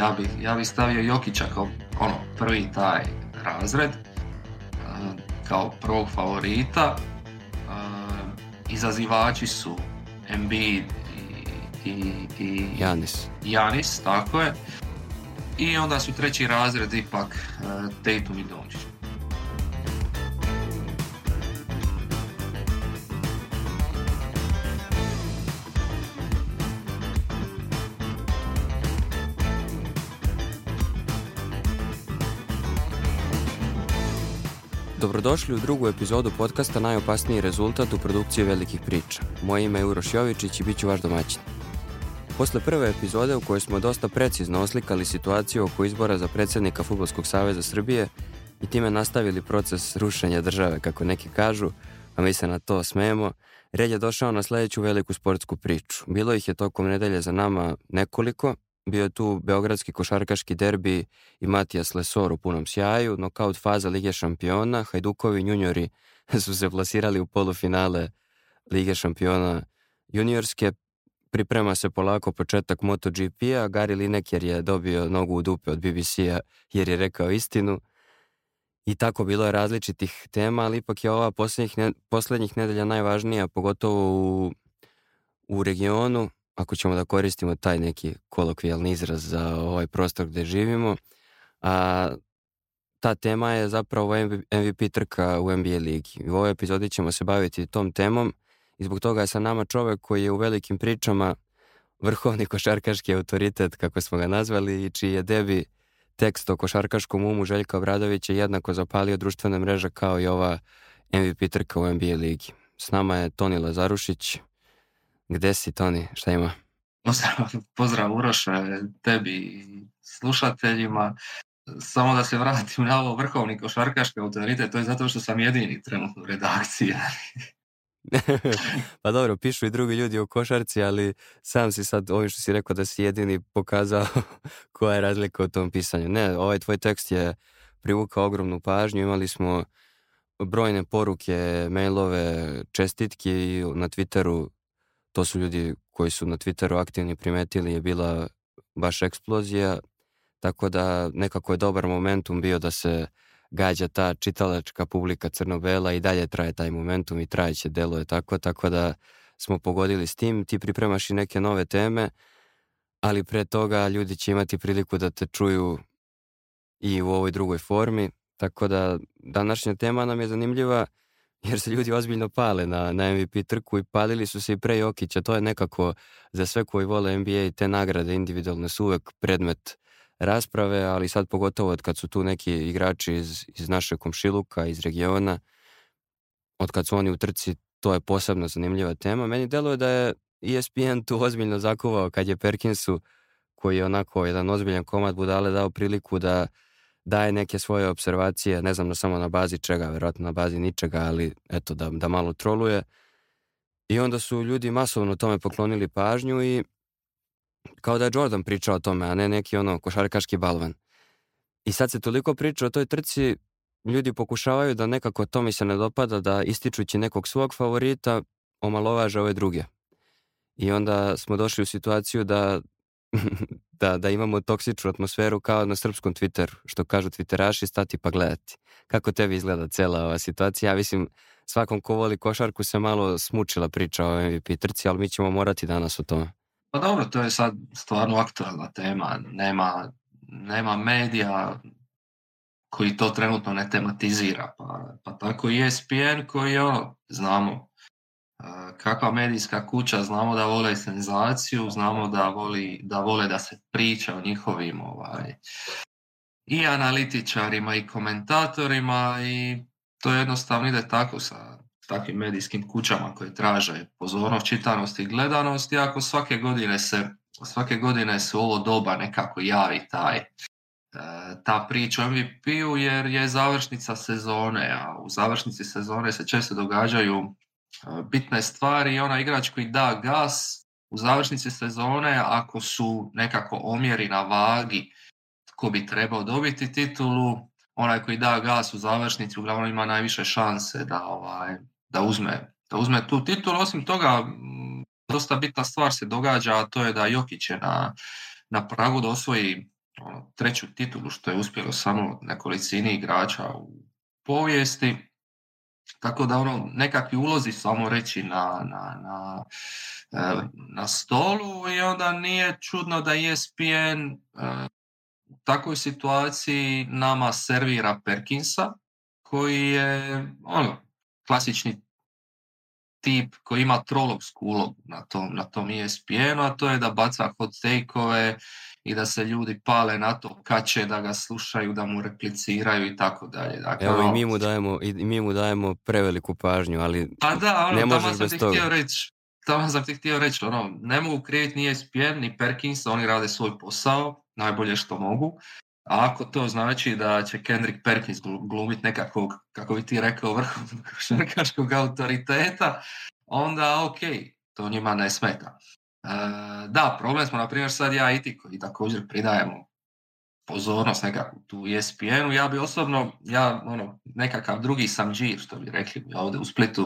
Ja bih ja stavio Jokića kao ono, prvi taj razred, kao prvog favorita. Izazivači su MB i, i, Janis. Janis, tako je. I onda su treći razred ipak e, Tatum i Dončić. došli u drugu epizodu podcasta Najopasniji rezultat u produkciji velikih priča. Moje ime je Uroš Jovičić i bit ću vaš domaćin. Posle prve epizode u kojoj smo dosta precizno oslikali situaciju oko izbora za predsjednika Futbolskog saveza Srbije i time nastavili proces rušenja države, kako neki kažu, a mi se na to smemo, red je došao na sljedeću veliku sportsku priču. Bilo ih je tokom nedelje za nama nekoliko, bio je tu Beogradski košarkaški derbi i Matijas Lesor u punom sjaju, no kao od faza Lige šampiona, Hajdukovi juniori su se plasirali u polufinale Lige šampiona juniorske. Priprema se polako početak MotoGP-a, Gary Lineker je dobio nogu u dupe od BBC-a jer je rekao istinu. I tako bilo je različitih tema, ali ipak je ova posljednjih, ne, nedelja najvažnija, pogotovo u, u regionu ako ćemo da koristimo taj neki kolokvijalni izraz za ovaj prostor gdje živimo, a, ta tema je zapravo MVP trka u NBA ligi. U ovoj epizodi ćemo se baviti tom temom i zbog toga je sa nama čovjek koji je u velikim pričama vrhovni košarkaški autoritet, kako smo ga nazvali, i čiji je debi tekst o košarkaškom umu Željka Obradovića je jednako zapalio društvene mreže kao i ova MVP trka u NBA ligi. S nama je Toni Lazarušić. Gde si Toni? Šta ima? Pozdrav, pozdrav Uroše, tebi i slušateljima. Samo da se vratim na ovo vrhovni košarkaški autoritet, to je zato što sam jedini trenutno u redakciji. pa dobro, pišu i drugi ljudi o košarci, ali sam si sad ovim što si rekao da si jedini pokazao koja je razlika u tom pisanju. Ne, ovaj tvoj tekst je privukao ogromnu pažnju, imali smo brojne poruke, mailove, čestitki na Twitteru to su ljudi koji su na Twitteru aktivni primetili je bila baš eksplozija, tako da nekako je dobar momentum bio da se gađa ta čitalačka publika Crnobela i dalje traje taj momentum i trajeće delo je tako, tako da smo pogodili s tim, ti pripremaš i neke nove teme, ali pre toga ljudi će imati priliku da te čuju i u ovoj drugoj formi, tako da današnja tema nam je zanimljiva jer se ljudi ozbiljno pale na, na MVP trku i palili su se i pre Jokića. To je nekako za sve koji vole NBA i te nagrade individualne su uvek predmet rasprave, ali sad pogotovo od kad su tu neki igrači iz, iz naše komšiluka, iz regiona, od kad su oni u trci, to je posebno zanimljiva tema. Meni deluje da je ESPN tu ozbiljno zakovao kad je Perkinsu, koji je onako jedan ozbiljan komad budale dao priliku da daje neke svoje observacije, ne znam samo na bazi čega, vjerojatno na bazi ničega, ali eto da, da malo troluje. I onda su ljudi masovno tome poklonili pažnju i kao da je Jordan pričao o tome, a ne neki ono košarkaški balvan. I sad se toliko priča o toj trci, ljudi pokušavaju da nekako to mi se ne dopada, da ističući nekog svog favorita omalovaže ove druge. I onda smo došli u situaciju da da, da imamo toksičnu atmosferu kao na srpskom Twitteru, što kažu Twitteraši, stati pa gledati. Kako tebi izgleda cela ova situacija? Ja mislim, svakom ko voli košarku se malo smučila priča o MVP trci, ali mi ćemo morati danas o tome. Pa dobro, to je sad stvarno aktualna tema. Nema, nema medija koji to trenutno ne tematizira. Pa, pa tako i ESPN koji ono, znamo, kakva medijska kuća, znamo da vole senzaciju, znamo da, voli, da vole da se priča o njihovim ovaj, i analitičarima i komentatorima i to jednostavno ide tako sa takvim medijskim kućama koje traže pozornost, čitanost i gledanost i ako svake godine se svake godine se ovo doba nekako javi taj e, ta priča o mvp jer je završnica sezone, a u završnici sezone se često događaju bitne stvari i ona igrač koji da gas u završnici sezone ako su nekako omjeri na vagi tko bi trebao dobiti titulu, onaj koji da gas u završnici uglavnom ima najviše šanse da, ovaj, da, uzme, da uzme tu titulu. Osim toga, dosta bitna stvar se događa, a to je da Jokić je na, na pragu da osvoji ono, treću titulu, što je uspjelo samo nekolicini igrača u povijesti. Tako da ono, nekakvi ulozi samo reći na, na, na, e, na stolu i onda nije čudno da ESPN e, u takvoj situaciji nama servira Perkinsa koji je ono, klasični tip koji ima trolovsku ulogu na tom, na tom espn a to je da baca hot take i da se ljudi pale na to kače, da ga slušaju, da mu repliciraju i tako dalje. Dakle, Evo, i ono, mi, mu dajemo, i mi mu dajemo preveliku pažnju, ali pa da, ono, ne možeš bez toga. tamo sam ti htio reći, ono, ne mogu krijeti ni ESPN, ni Perkins, oni rade svoj posao, najbolje što mogu. A ako to znači da će Kendrick Perkins glumiti nekakvog, kako bi ti rekao, vrhovnog šarkaškog autoriteta, onda ok, to njima ne smeta. E, da, problem smo, na primjer, sad ja i ti koji također pridajemo pozornost nekakvu tu ESPN-u. Ja bi osobno, ja ono, nekakav drugi sam džir, što bi rekli mi ovdje u Splitu.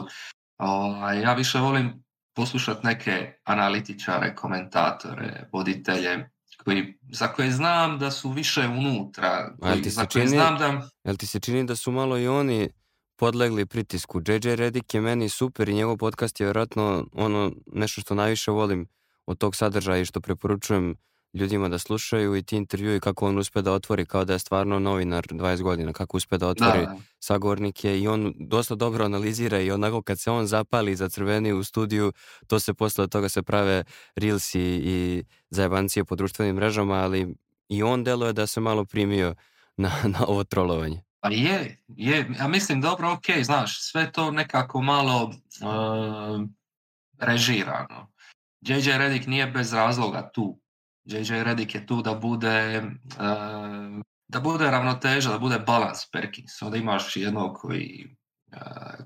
O, ovaj, ja više volim poslušati neke analitičare, komentatore, voditelje, koji, za koje znam da su više unutra. Koji, ti za koje znam da... Jel ti se čini da su malo i oni podlegli pritisku? JJ Redick je meni super i njegov podcast je vjerojatno ono nešto što najviše volim od tog sadržaja i što preporučujem ljudima da slušaju i ti intervjui kako on uspe da otvori, kao da je stvarno novinar 20 godina, kako uspe da otvori da. sagovornike i on dosta dobro analizira i onako kad se on zapali za zacrveni u studiju, to se posle toga se prave reelsi i zajebancije po društvenim mrežama, ali i on deluje da se malo primio na, na ovo trolovanje. Pa je, je, ja mislim dobro, ok, znaš, sve to nekako malo uh, režirano. JJ Redick nije bez razloga tu JJ Redick je tu da bude eh, da bude ravnoteža, da bude balans Perkins. Onda imaš jednog koji, eh,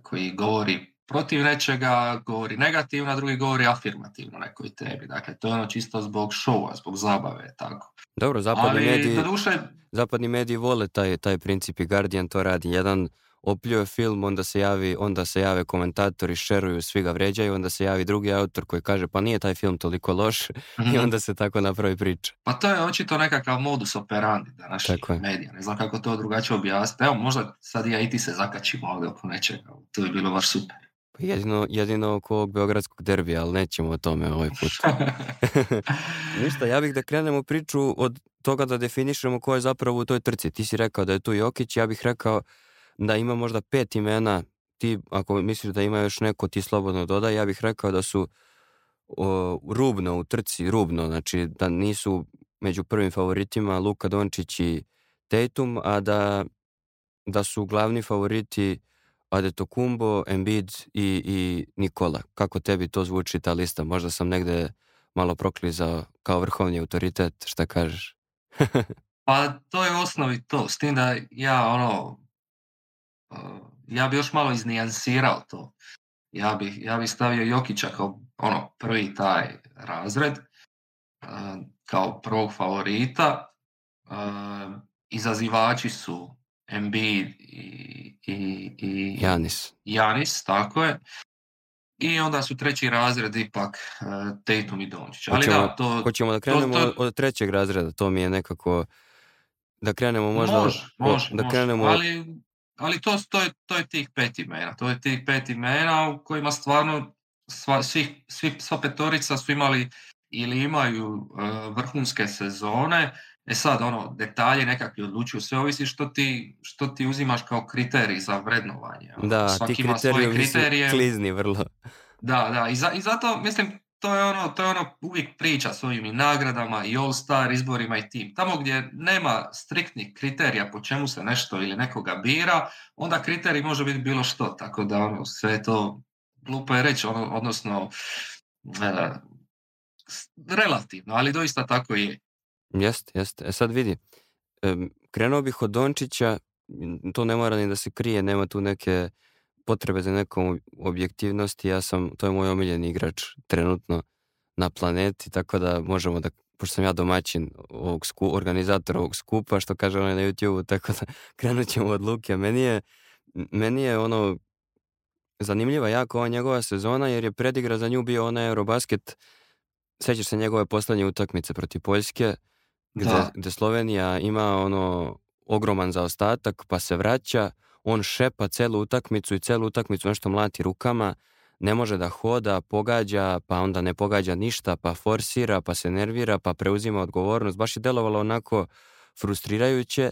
koji govori protiv nečega, govori negativno, a drugi govori afirmativno nekoj tebi. Dakle, to je ono čisto zbog showa, zbog zabave, tako. Dobro, zapadni Ali, mediji, duše... zapadni mediji vole taj, taj princip i Guardian to radi. Jedan opljuje film, onda se javi, onda se jave komentatori, šeruju, svi ga vređaju, onda se javi drugi autor koji kaže pa nije taj film toliko loš i mhm. onda se tako napravi priča. Pa to je očito nekakav modus operandi da tako medija, ne znam kako to drugačije objasniti. Evo možda sad ja i ti se zakačimo ovdje oko nečega, to je bilo baš super. Pa jedino, jedino oko ovog beogradskog derbija, ali nećemo o tome ovaj put. Ništa, ja bih da krenemo priču od toga da definišemo ko je zapravo u toj trci. Ti si rekao da je tu Jokić, ja bih rekao da ima možda pet imena, ti ako misliš da ima još neko ti slobodno dodaj, ja bih rekao da su rubno u trci, rubno, znači da nisu među prvim favoritima Luka Dončić i Tatum, a da, da su glavni favoriti Adetokumbo, Embiid i, i Nikola. Kako tebi to zvuči ta lista? Možda sam negde malo proklizao kao vrhovni autoritet, šta kažeš? pa to je osnovi to, s tim da ja ono Eh, ja bi još malo iznijansirao to. Ja bih ja bi stavio Jokića kao ono, prvi taj razred, eh, kao prvog favorita. Eh, izazivači su MB i, i, i Janis. Janis, tako je. I onda su treći razred ipak Tatum i Dončić. Ali hoćemo, da, to... Hoćemo da krenemo od trećeg razreda, to mi je nekako... Da krenemo možda... Može, da Krenemo... Ali ali to, to, je, to tih pet imena. To je tih pet imena u kojima stvarno sva, svih, sva petorica su imali ili imaju e, vrhunske sezone. E sad, ono, detalje nekakvi odlučuju, sve ovisi što ti, što ti uzimaš kao kriterij za vrednovanje. Ono. Da, Svaki ti ima kriterije. klizni vrlo. Da, da, i, i zato, mislim, to je ono, to je ono uvijek priča s ovim i nagradama i all-star izborima i tim. Tamo gdje nema striktnih kriterija po čemu se nešto ili nekoga bira, onda kriterij može biti bilo što, tako da ono, sve to glupo je reći, ono, odnosno e, relativno, ali doista tako je. Jeste, jeste. E sad vidi, krenuo bih od Dončića, to ne mora ni da se krije, nema tu neke potrebe za nekom objektivnosti, ja sam, to je moj omiljeni igrač trenutno na planeti, tako da možemo da, pošto sam ja domaćin ovog sku, organizator ovog skupa, što kaže onaj na YouTube, tako da krenut ćemo od Luke. Meni je, meni je ono, zanimljiva jako ova njegova sezona, jer je predigra za nju bio onaj Eurobasket, sećaš se njegove poslednje utakmice protiv Poljske, gde, gde Slovenija ima ono ogroman zaostatak, pa se vraća, on šepa celu utakmicu i celu utakmicu nešto mlati rukama, ne može da hoda, pogađa, pa onda ne pogađa ništa, pa forsira, pa se nervira, pa preuzima odgovornost. Baš je delovalo onako frustrirajuće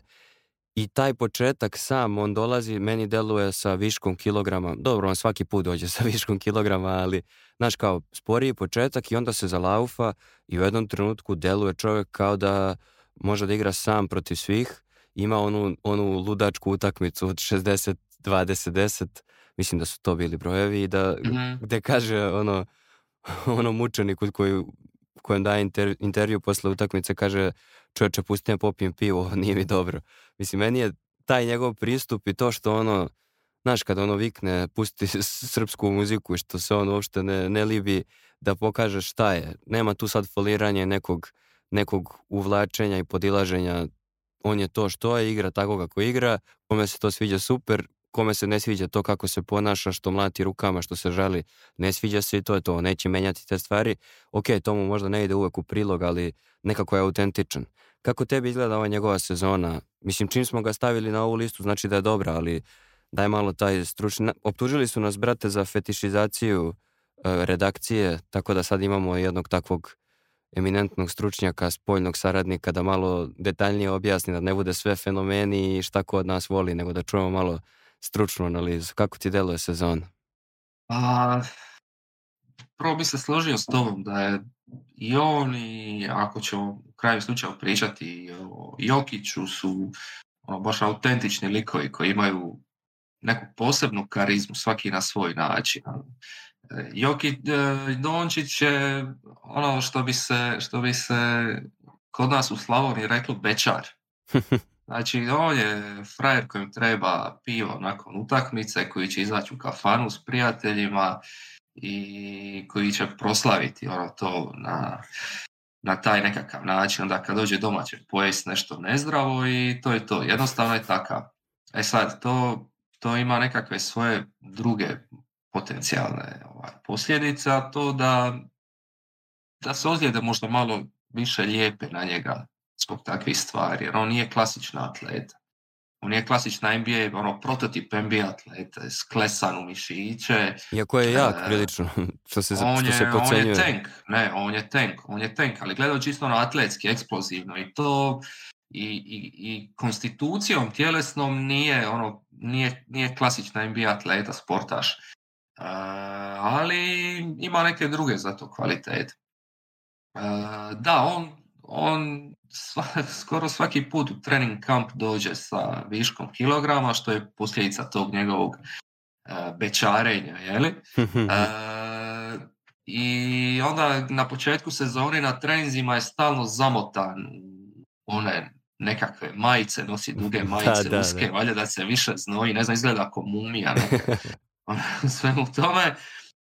i taj početak sam, on dolazi, meni deluje sa viškom kilograma. Dobro, on svaki put dođe sa viškom kilograma, ali, znaš, kao sporiji početak i onda se zalaufa i u jednom trenutku deluje čovjek kao da može da igra sam protiv svih ima onu, onu ludačku utakmicu od 60, 20, 10, mislim da su to bili brojevi da, mhm. gde kaže ono, ono mučeniku koji, kojem daje intervju posle utakmice kaže čovječe pusti me popijem pivo, nije mi dobro. Mislim, meni je taj njegov pristup i to što ono, znaš, kad ono vikne, pusti srpsku muziku i što se on uopšte ne, ne libi da pokaže šta je. Nema tu sad foliranje nekog, nekog uvlačenja i podilaženja on je to što je, igra tako kako igra, kome se to sviđa super, kome se ne sviđa to kako se ponaša, što mlati rukama, što se žali, ne sviđa se i to je to, neće menjati te stvari. Ok, mu možda ne ide uvek u prilog, ali nekako je autentičan. Kako tebi izgleda ova njegova sezona? Mislim, čim smo ga stavili na ovu listu, znači da je dobra, ali daj malo taj stručni... Optužili su nas, brate, za fetišizaciju e, redakcije, tako da sad imamo jednog takvog eminentnog stručnjaka, spoljnog saradnika da malo detaljnije objasni, da ne bude sve fenomeni i šta ko od nas voli, nego da čujemo malo stručnu analizu. Kako ti deluje sezon? Pa, prvo bi se složio s tobom da je i oni, ako ćemo u kraju slučaju pričati o Jokiću su ono, baš autentični likovi koji imaju neku posebnu karizmu, svaki na svoj način. Joki, e, Dončić je ono što bi se, što bi se kod nas u Slavoniji reklo bečar. Znači, on je frajer kojem treba pivo nakon utakmice, koji će izaći u kafanu s prijateljima i koji će proslaviti ono to na, na taj nekakav način. Onda kad dođe doma će pojest nešto nezdravo i to je to. Jednostavno je takav. E sad, to, to ima nekakve svoje druge potencijalne ovaj, posljedice, a to da, da se ozljede možda malo više lijepe na njega zbog takvih stvari, jer on nije klasična atleta. On nije klasična NBA, ono prototip NBA atleta, sklesan u mišiće. Iako je jak, eh, prilično, što se, on je, što se On je tank, ne, on je tank, on je tank, ali gledao čisto ono atletski, eksplozivno i to i, i, i konstitucijom tjelesnom nije, ono, nije, nije klasična NBA atleta, sportaš ali ima neke druge za to kvalitete. Da, on, on skoro svaki put u trening kamp dođe sa viškom kilograma, što je posljedica tog njegovog bečarenja, jeli? I onda na početku sezone na treninzima je stalno zamotan one nekakve majice, nosi duge majice, da, da, uske, valjda da se više znoji, ne znam, izgleda ako mumija. svemu tome,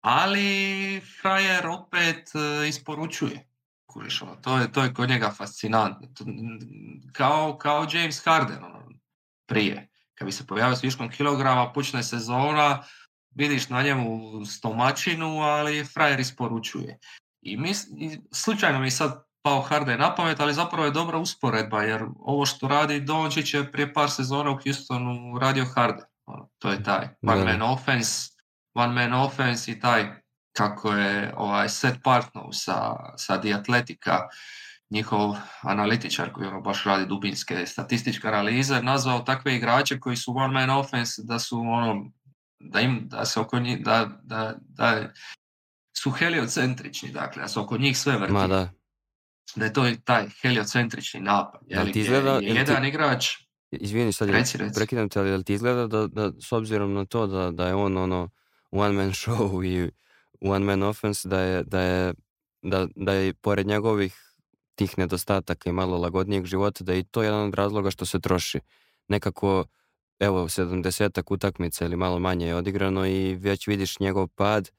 ali frajer opet e, isporučuje. to, je, to je kod njega fascinantno. Kao, kao James Harden ono, prije. Kad bi se pojavio s viškom kilograma, počne sezona, vidiš na njemu stomačinu, ali frajer isporučuje. I, slučajno mi sad pao Harden na pamet, ali zapravo je dobra usporedba, jer ovo što radi Dončić je prije par sezona u Houstonu radio Harden to je taj one man offense, one man offense i taj kako je ovaj set partner sa, sa The Atletica njihov analitičar koji ono baš radi dubinske statističke analize, nazvao takve igrače koji su one man offense da su ono da im da se oko njih da, da, da su heliocentrični, dakle, da se oko njih sve vrti. Ma, da. je to taj heliocentrični napad. jedan igrač Izvini, sad Reci, rec. prekidam te, ali ti izgleda da, da, s obzirom na to da, da je on ono one man show i one man offense, da je, da je, da, da je pored njegovih tih nedostataka i malo lagodnijeg života, da je i to jedan od razloga što se troši. Nekako, evo, 70 utakmica ili malo manje je odigrano i već vidiš njegov pad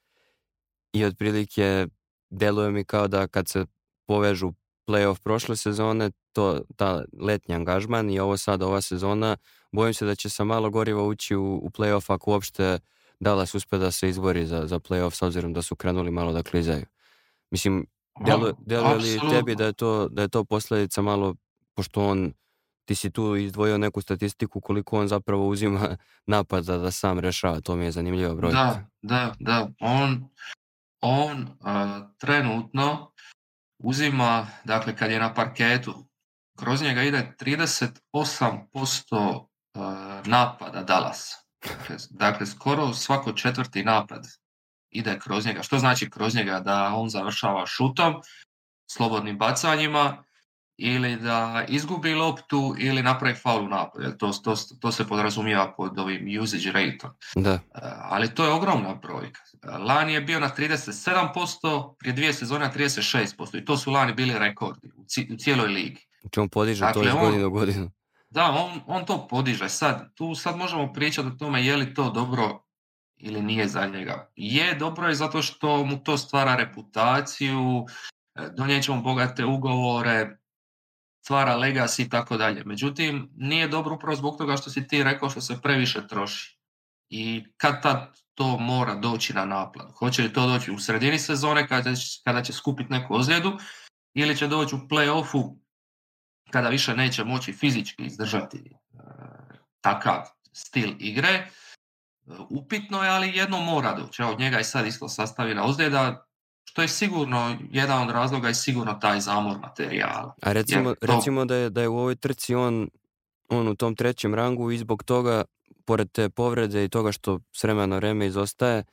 i otprilike deluje mi kao da kad se povežu playoff prošle sezone, to, ta letnji angažman i ovo sad, ova sezona, bojim se da će sa malo goriva ući u, u playoff ako uopšte Dallas uspe da se izbori za, za playoff s obzirom da su krenuli malo da klizaju. Mislim, djeluje li tebi da je, to, da je to posljedica malo, pošto on, ti si tu izdvojio neku statistiku koliko on zapravo uzima napada da sam rešava, to mi je zanimljivo broj. Da, da, da, on, on trenutno uzima, dakle kad je na parketu, kroz njega ide 38% eh, napada Dallas. Dakle, skoro svako četvrti napad ide kroz njega. Što znači kroz njega? Da on završava šutom, slobodnim bacanjima ili da izgubi loptu ili napravi faul u To, to, to, se podrazumijeva pod ovim usage rate da. E, ali to je ogromna brojka. Lani je bio na 37%, prije dvije sezone na 36%. I to su lani bili rekordi u, cijeloj ligi. Znači on podiže to dakle, iz godine u godinu. Da, on, on to podiže. Sad, tu sad možemo pričati o tome je li to dobro ili nije za njega. Je, dobro je zato što mu to stvara reputaciju, e, donijet ćemo bogate ugovore, stvara legacy i tako dalje. Međutim, nije dobro upravo zbog toga što si ti rekao što se previše troši. I kad to mora doći na naplatu. Hoće li to doći u sredini sezone kada će, kada će skupiti neku ozljedu ili će doći u play-offu kada više neće moći fizički izdržati e, takav stil igre. E, upitno je, ali jedno mora doći. Od njega je sad isto sastavila ozljeda što je sigurno, jedan od razloga je sigurno taj zamor materijala. A recimo, recimo da, je, da je u ovoj trci on, on u tom trećem rangu i zbog toga, pored te povrede i toga što s vremena na vreme izostaje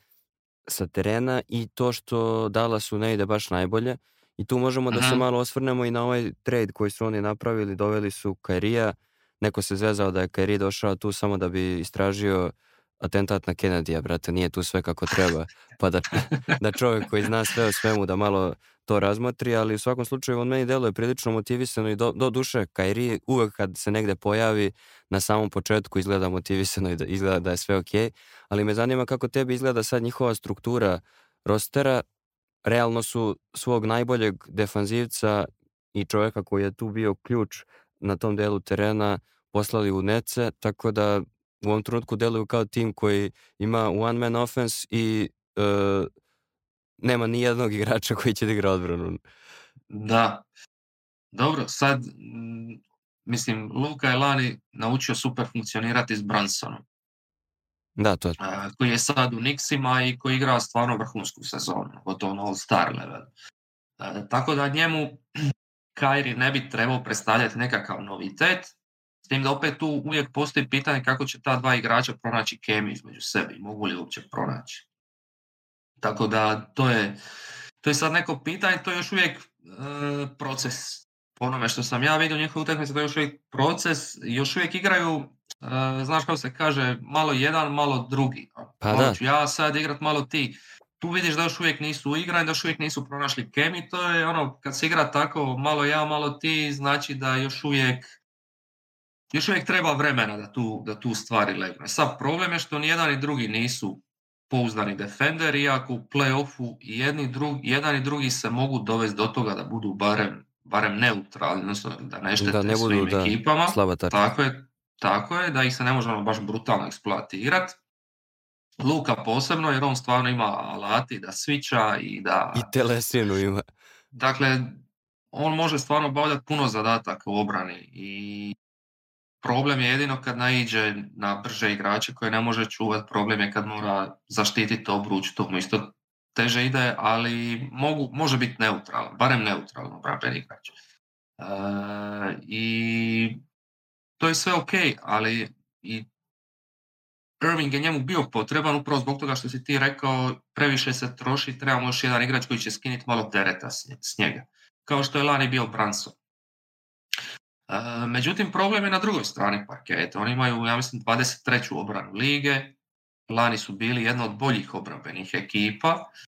sa terena i to što dala su ne ide baš najbolje, i tu možemo da se mhm. malo osvrnemo i na ovaj trade koji su oni napravili, doveli su Kairija, neko se zvezao da je Kairi došao tu samo da bi istražio atentat na Kennedyja, brate, nije tu sve kako treba. Pa da, da čovjek koji zna sve o svemu, da malo to razmotri, ali u svakom slučaju on meni deluje prilično motivisano i do, do duše Kairi uvek kad se negde pojavi na samom početku izgleda motivisano i da, izgleda da je sve ok, ali me zanima kako tebi izgleda sad njihova struktura rostera, realno su svog najboljeg defanzivca i čovjeka koji je tu bio ključ na tom delu terena poslali u Nece, tako da u ovom trenutku deluju kao tim koji ima one man offense i e, nema ni jednog igrača koji će da igra odbranu. Da. Dobro, sad mm, mislim, Luka je lani naučio super funkcionirati s Bransonom. Da, to je. koji je sad u Nixima i koji igra stvarno vrhunsku sezonu, gotovo na all-star level. E, tako da njemu Kairi ne bi trebao predstavljati nekakav novitet, s tim da opet tu uvijek postoji pitanje kako će ta dva igrača pronaći kemiju između sebe i mogu li uopće pronaći. Tako da to je, to je sad neko pitanje, to je još uvijek e, proces. Po onome što sam ja vidio u njihovoj utakmici, to je još uvijek proces. Još uvijek igraju, e, znaš kako se kaže, malo jedan, malo drugi. Pa da. ja sad igrat malo ti. Tu vidiš da još uvijek nisu igrani, da još uvijek nisu pronašli kemi. To je ono, kad se igra tako malo ja, malo ti, znači da još uvijek još uvijek treba vremena da tu, da tu stvari legne. Sad problem je što ni jedan ni drugi nisu pouzdani defender, iako u play jedni drugi, jedan i drugi se mogu dovesti do toga da budu barem, barem neutralni, odnosno da ne štete da ne budu, svojim da, ekipama. tako, je, tako je, da ih se ne možemo baš brutalno eksploatirati. Luka posebno, jer on stvarno ima alati da svića i da... I telesinu ima. Dakle, on može stvarno obavljati puno zadataka u obrani i Problem je jedino kad naiđe na brže igrače koje ne može čuvati, problem je kad mora zaštititi obruč, to mu isto teže ide, ali mogu, može biti neutralan, barem neutralno, obramben igrač. E, I to je sve ok, ali i Irving je njemu bio potreban upravo zbog toga što si ti rekao previše se troši, trebamo još jedan igrač koji će skiniti malo tereta s njega. Kao što je Lani bio Branson. E, međutim, problem je na drugoj strani parketa. Oni imaju, ja mislim, 23. obranu lige. Lani su bili jedna od boljih obrambenih ekipa. E,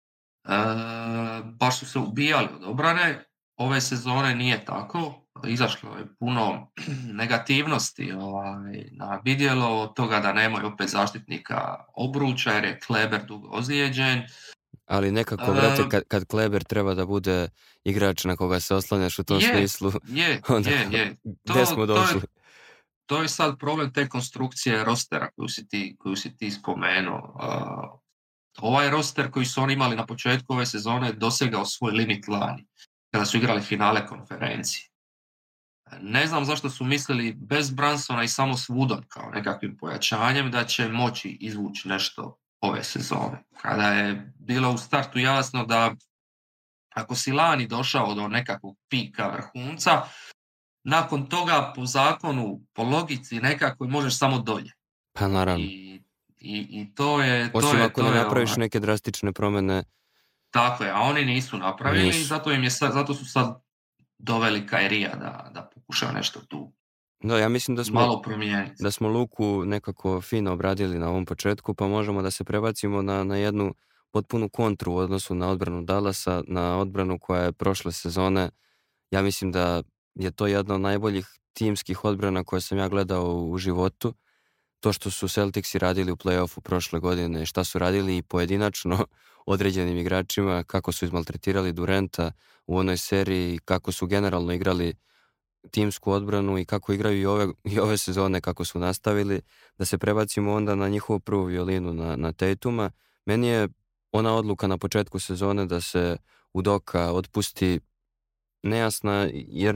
baš su se ubijali od obrane. Ove sezone nije tako. Izašlo je puno negativnosti ovaj, na vidjelo od toga da nemaju opet zaštitnika obruča jer je Kleber dugo ozlijeđen. Ali nekako, brate, kad, kad Kleber treba da bude igrač na koga se oslanjaš u tom je, smislu, je, je, je. To, smo došli? To je, sad problem te konstrukcije rostera koju si ti, koju si ti spomenuo. ovaj roster koji su oni imali na početku ove sezone dosegao svoj limit lani, kada su igrali finale konferencije. Ne znam zašto su mislili bez Bransona i samo s Woodom kao nekakvim pojačanjem da će moći izvući nešto ove sezone. Kada je bilo u startu jasno da ako si lani došao do nekakvog pika vrhunca, nakon toga po zakonu, po logici nekako možeš samo dolje. Pa naravno. I, to je... Osim ako ne napraviš ono- neke drastične promjene. Tako je, a oni nisu napravili i zato, im je zato su sad doveli Kairija da, da pokušaju nešto tu da, ja mislim da smo, malo Da smo Luku nekako fino obradili na ovom početku, pa možemo da se prebacimo na, na jednu potpunu kontru u odnosu na odbranu Dalasa, na odbranu koja je prošle sezone. Ja mislim da je to jedna od najboljih timskih odbrana koje sam ja gledao u životu. To što su Celticsi radili u playoffu prošle godine, šta su radili i pojedinačno određenim igračima, kako su izmaltretirali Durenta u onoj seriji, kako su generalno igrali timsku odbranu i kako igraju i ove, i ove sezone kako su nastavili, da se prebacimo onda na njihovu prvu violinu na, na Tatuma. Meni je ona odluka na početku sezone da se u doka otpusti nejasna jer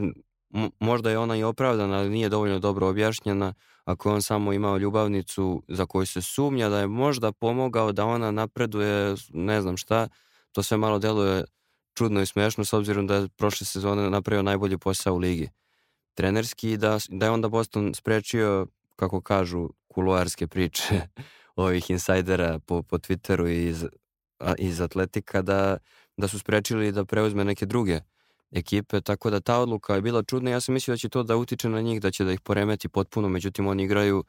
možda je ona i opravdana, ali nije dovoljno dobro objašnjena ako je on samo imao ljubavnicu za koju se sumnja da je možda pomogao da ona napreduje ne znam šta, to sve malo deluje čudno i smešno s obzirom da je prošle sezone napravio najbolji posao u ligi trenerski i da, da je onda Boston sprečio, kako kažu, kuloarske priče ovih insajdera po, po Twitteru iz, iz Atletika da, da su sprečili da preuzme neke druge ekipe, tako da ta odluka je bila čudna. Ja sam mislio da će to da utiče na njih, da će da ih poremeti potpuno, međutim oni igraju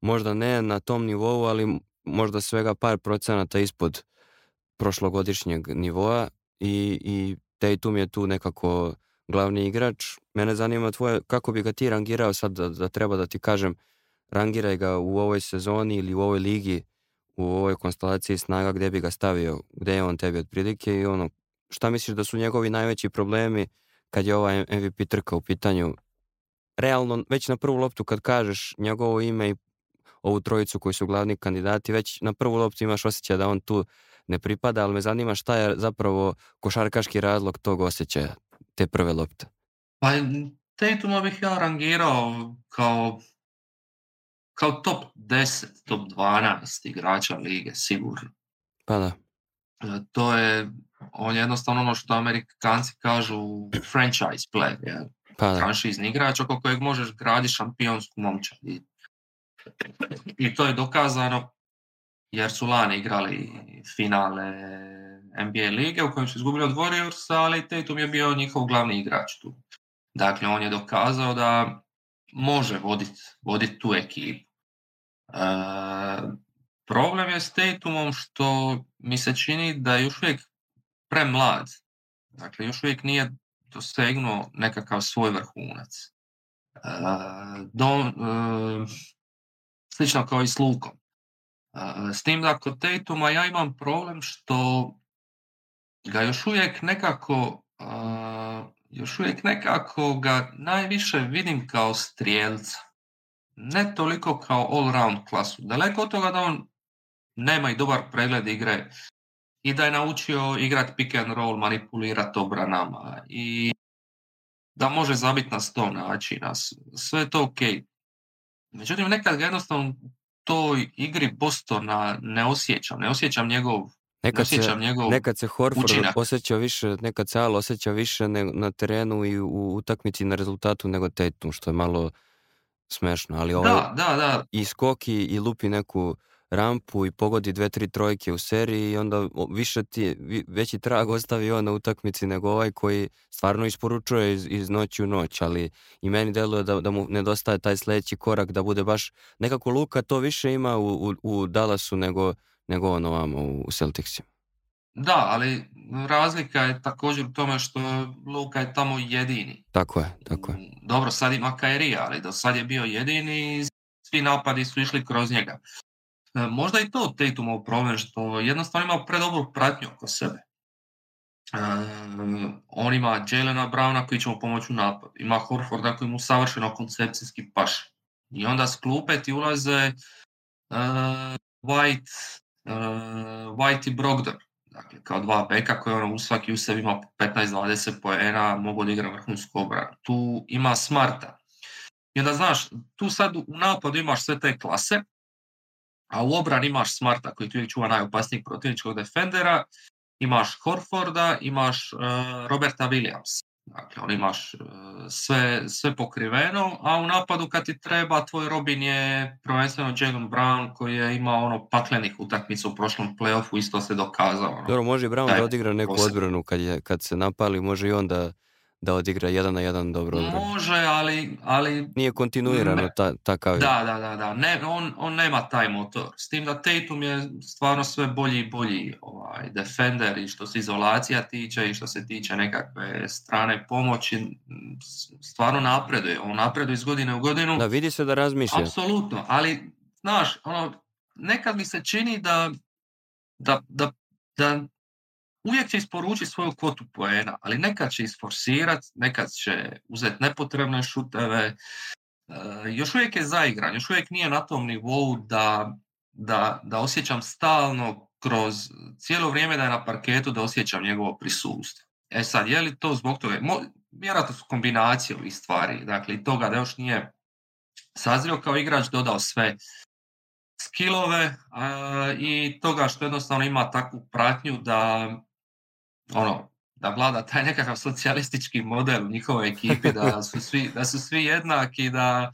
možda ne na tom nivou, ali možda svega par procenata ispod prošlogodišnjeg nivoa i, i Tatum je tu nekako glavni igrač. Mene zanima tvoje, kako bi ga ti rangirao sad da, da treba da ti kažem, rangiraj ga u ovoj sezoni ili u ovoj ligi, u ovoj konstelaciji snaga gdje bi ga stavio, gdje je on tebi otprilike i ono, šta misliš da su njegovi najveći problemi kad je ova MVP trka u pitanju? Realno, već na prvu loptu kad kažeš njegovo ime i ovu trojicu koji su glavni kandidati, već na prvu loptu imaš osjećaj da on tu ne pripada, ali me zanima šta je zapravo košarkaški razlog tog osjećaja te prve lopte? Pa Tatuma bih ja rangirao kao, kao top 10, top 12 igrača lige, sigurno. Pa da. E, to je, on je jednostavno ono što amerikanci kažu franchise player, je. Pa Franchise igrač oko kojeg možeš graditi šampionsku momčad. I, I to je dokazano jer su lani igrali finale NBA lige u kojem su izgubili od Warriorsa, ali Tatum je bio njihov glavni igrač tu. Dakle, on je dokazao da može voditi vodit tu ekipu. E, problem je s Tatumom što mi se čini da je još uvijek premlad. Dakle, još uvijek nije dosegnuo nekakav svoj vrhunac. E, e slično kao i s Lukom. E, s tim da kod Tatuma ja imam problem što ga još uvijek nekako još uvijek nekako ga najviše vidim kao strijelca. Ne toliko kao all-round klasu. Daleko od toga da on nema i dobar pregled igre i da je naučio igrat pick and roll, manipulirat obranama i da može zabiti na sto načina. Sve je to ok. Međutim, nekad ga jednostavno toj igri Bostona ne osjećam. Ne osjećam njegov Nekad se, nekad se Horford učinak. više, nekad se Al osjeća više ne, na terenu i u utakmici na rezultatu nego Tatum, što je malo smešno. Ali ovaj, da, da, da. I skoki i lupi neku rampu i pogodi dve, tri trojke u seriji i onda više ti, veći trag ostavi on na utakmici nego ovaj koji stvarno isporučuje iz, iz noći u noć, ali i meni deluje da, da mu nedostaje taj sljedeći korak da bude baš, nekako Luka to više ima u, u, u Dallasu nego nego on u Celticsima. Da, ali razlika je također u tome što Luka je tamo jedini. Tako je, tako je. Mm, dobro, sad ima Kairija, ali do sad je bio jedini i svi napadi su išli kroz njega. E, možda i to Tatumov problem što jednostavno ima predobru pratnju oko sebe. E, on ima Jelena Browna koji će mu pomoći u napad. Ima Horforda koji mu savršeno koncepcijski paš. I onda s ti ulaze e, White, E, White i Brogdon. Dakle, kao dva beka koje ono, svaki u sebi ima 15-20 poena, mogu da igra vrhunsku obranu. Tu ima smarta. I onda znaš, tu sad u napadu imaš sve te klase, a u obrani imaš smarta koji tu je čuva najopasnijeg protivničkog defendera, imaš Horforda, imaš e, Roberta Williams. Dakle, on imaš e, sve, sve pokriveno, a u napadu kad ti treba, tvoj Robin je prvenstveno Jalen Brown koji je imao ono paklenih utakmica u prošlom playoffu, isto se dokazao. Ono. Dobro, može i Brown da odigra neku odbranu kad, kad se napali, može i onda da odigra jedan na jedan dobro Može, ali... ali Nije kontinuirano ta, takav. Da, da, da. da. Ne, on, on nema taj motor. S tim da Tatum je stvarno sve bolji i bolji ovaj, defender i što se izolacija tiče i što se tiče nekakve strane pomoći. Stvarno napreduje. On napreduje iz godine u godinu. Da, vidi se da razmišlja. Apsolutno, ali znaš, ono, nekad mi se čini da, da, da, da uvijek će isporučiti svoju kvotu poena, ali nekad će isforsirati, nekad će uzeti nepotrebne šuteve. E, još uvijek je zaigran, još uvijek nije na tom nivou da, da, da osjećam stalno kroz cijelo vrijeme da je na parketu da osjećam njegovo prisustvo. E sad, je li to zbog toga? vjerojatno su kombinacije ovih stvari. Dakle, i toga da još nije sazrio kao igrač, dodao sve skillove i toga što jednostavno ima takvu pratnju da ono, da vlada taj nekakav socijalistički model u njihovoj ekipi, da su svi, da su svi jednaki da,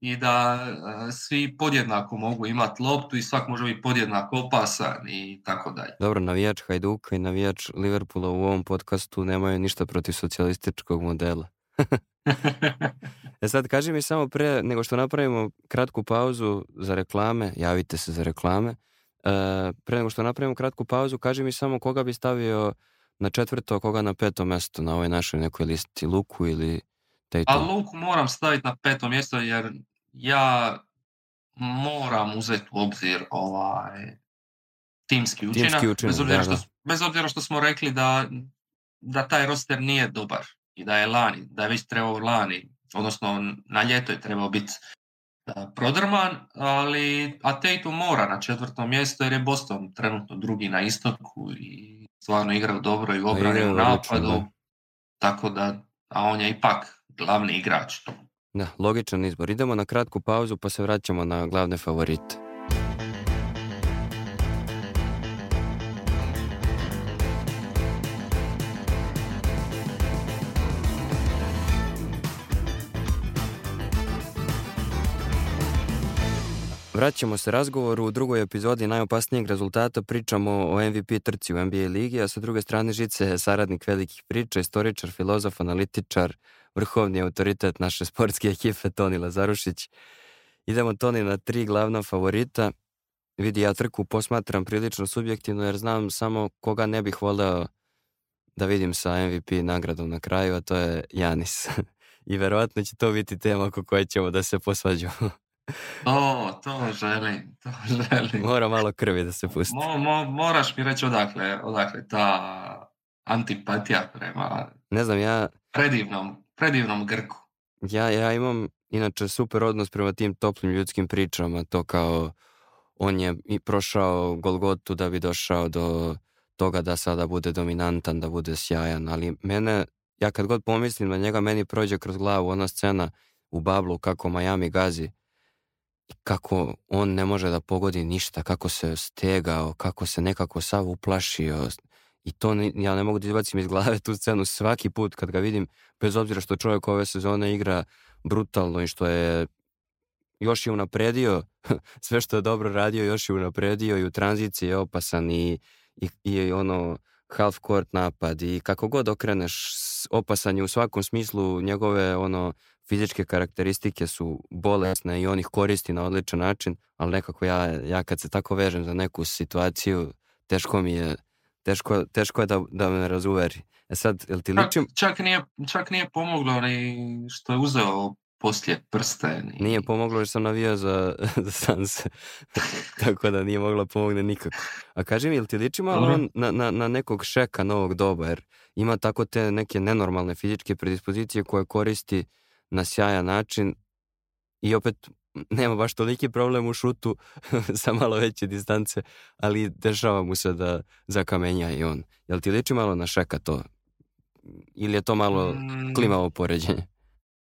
i da e, svi podjednako mogu imati loptu i svak može biti podjednako opasan i tako dalje. Dobro, navijač Hajduk i navijač Liverpoola u ovom podcastu nemaju ništa protiv socijalističkog modela. e sad, kaži mi samo pre, nego što napravimo kratku pauzu za reklame, javite se za reklame, e, pre nego što napravimo kratku pauzu, kaži mi samo koga bi stavio na četvrto, koga na peto mjesto na ovoj našoj nekoj listi? Luku ili Tatum? A pa Luku moram staviti na peto mjesto jer ja moram uzeti u obzir ovaj timski učinak. bez, obzira što, smo rekli da, da taj roster nije dobar i da je lani, da je već trebao lani, odnosno na ljeto je trebao biti e, prodrman, ali a Tatum mora na četvrtom mjestu jer je Boston trenutno drugi na istoku i stvarno igrao dobro i u pa obrani u napadu. Tako da, a on je ipak glavni igrač. Da, logičan izbor. Idemo na kratku pauzu pa se vraćamo na glavne favorite. Vraćamo se razgovoru, u drugoj epizodi najopasnijeg rezultata pričamo o MVP trci u NBA ligi, a sa druge strane Žice je saradnik velikih priča, istoričar, filozof, analitičar, vrhovni autoritet naše sportske ekipe Toni Lazarušić. Idemo Toni na tri glavna favorita. Vidi, ja trku posmatram prilično subjektivno jer znam samo koga ne bih voleo da vidim sa MVP nagradom na kraju, a to je Janis. I verovatno će to biti tema oko koje ćemo da se posvađamo. O, to želim, to želim. Mora malo krvi da se pusti. Mo, mo, moraš mi reći odakle, odakle ta antipatija prema... Ne znam, ja... Predivnom, predivnom Grku. Ja, ja imam inače super odnos prema tim toplim ljudskim pričama, to kao on je i prošao Golgotu da bi došao do toga da sada bude dominantan, da bude sjajan, ali mene, ja kad god pomislim na njega, meni prođe kroz glavu ona scena u Bablu kako Miami gazi kako on ne može da pogodi ništa, kako se stegao, kako se nekako sav uplašio. I to ja ne mogu da izbacim iz glave tu scenu svaki put kad ga vidim, bez obzira što čovjek ove sezone igra brutalno i što je još je unapredio, sve što je dobro radio još je unapredio i u tranziciji je opasan i, i, ono half court napad i kako god okreneš opasan je u svakom smislu njegove ono fizičke karakteristike su bolesne i on ih koristi na odličan način, ali nekako ja, ja kad se tako vežem za neku situaciju, teško mi je, teško, teško je da, da me razuveri. E sad, jel ti ličim? Čak, nije, čak nije pomoglo što je uzeo poslije prste. Nije pomoglo jer sam navio za, za Sans. Tako da nije mogla pomogne nikako. A kaži mi, jel ti liči na, na, na, nekog šeka novog doba? Jer ima tako te neke nenormalne fizičke predispozicije koje koristi na sjajan način i opet nema baš toliki problem u šutu sa malo veće distance, ali dešava mu se da zakamenja i on. Jel ti liči malo na Šeka to? Ili je to malo mm. klimavo poređenje?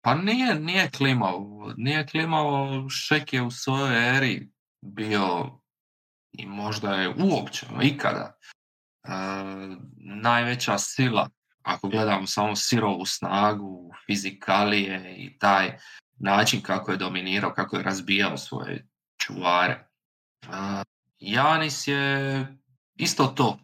Pa nije, nije klimavo. Nije klimavo. Šek je u svojoj eri bio i možda je uopće ikada e, najveća sila ako gledamo samo sirovu snagu, fizikalije i taj način kako je dominirao, kako je razbijao svoje čuvare. Janis je isto to.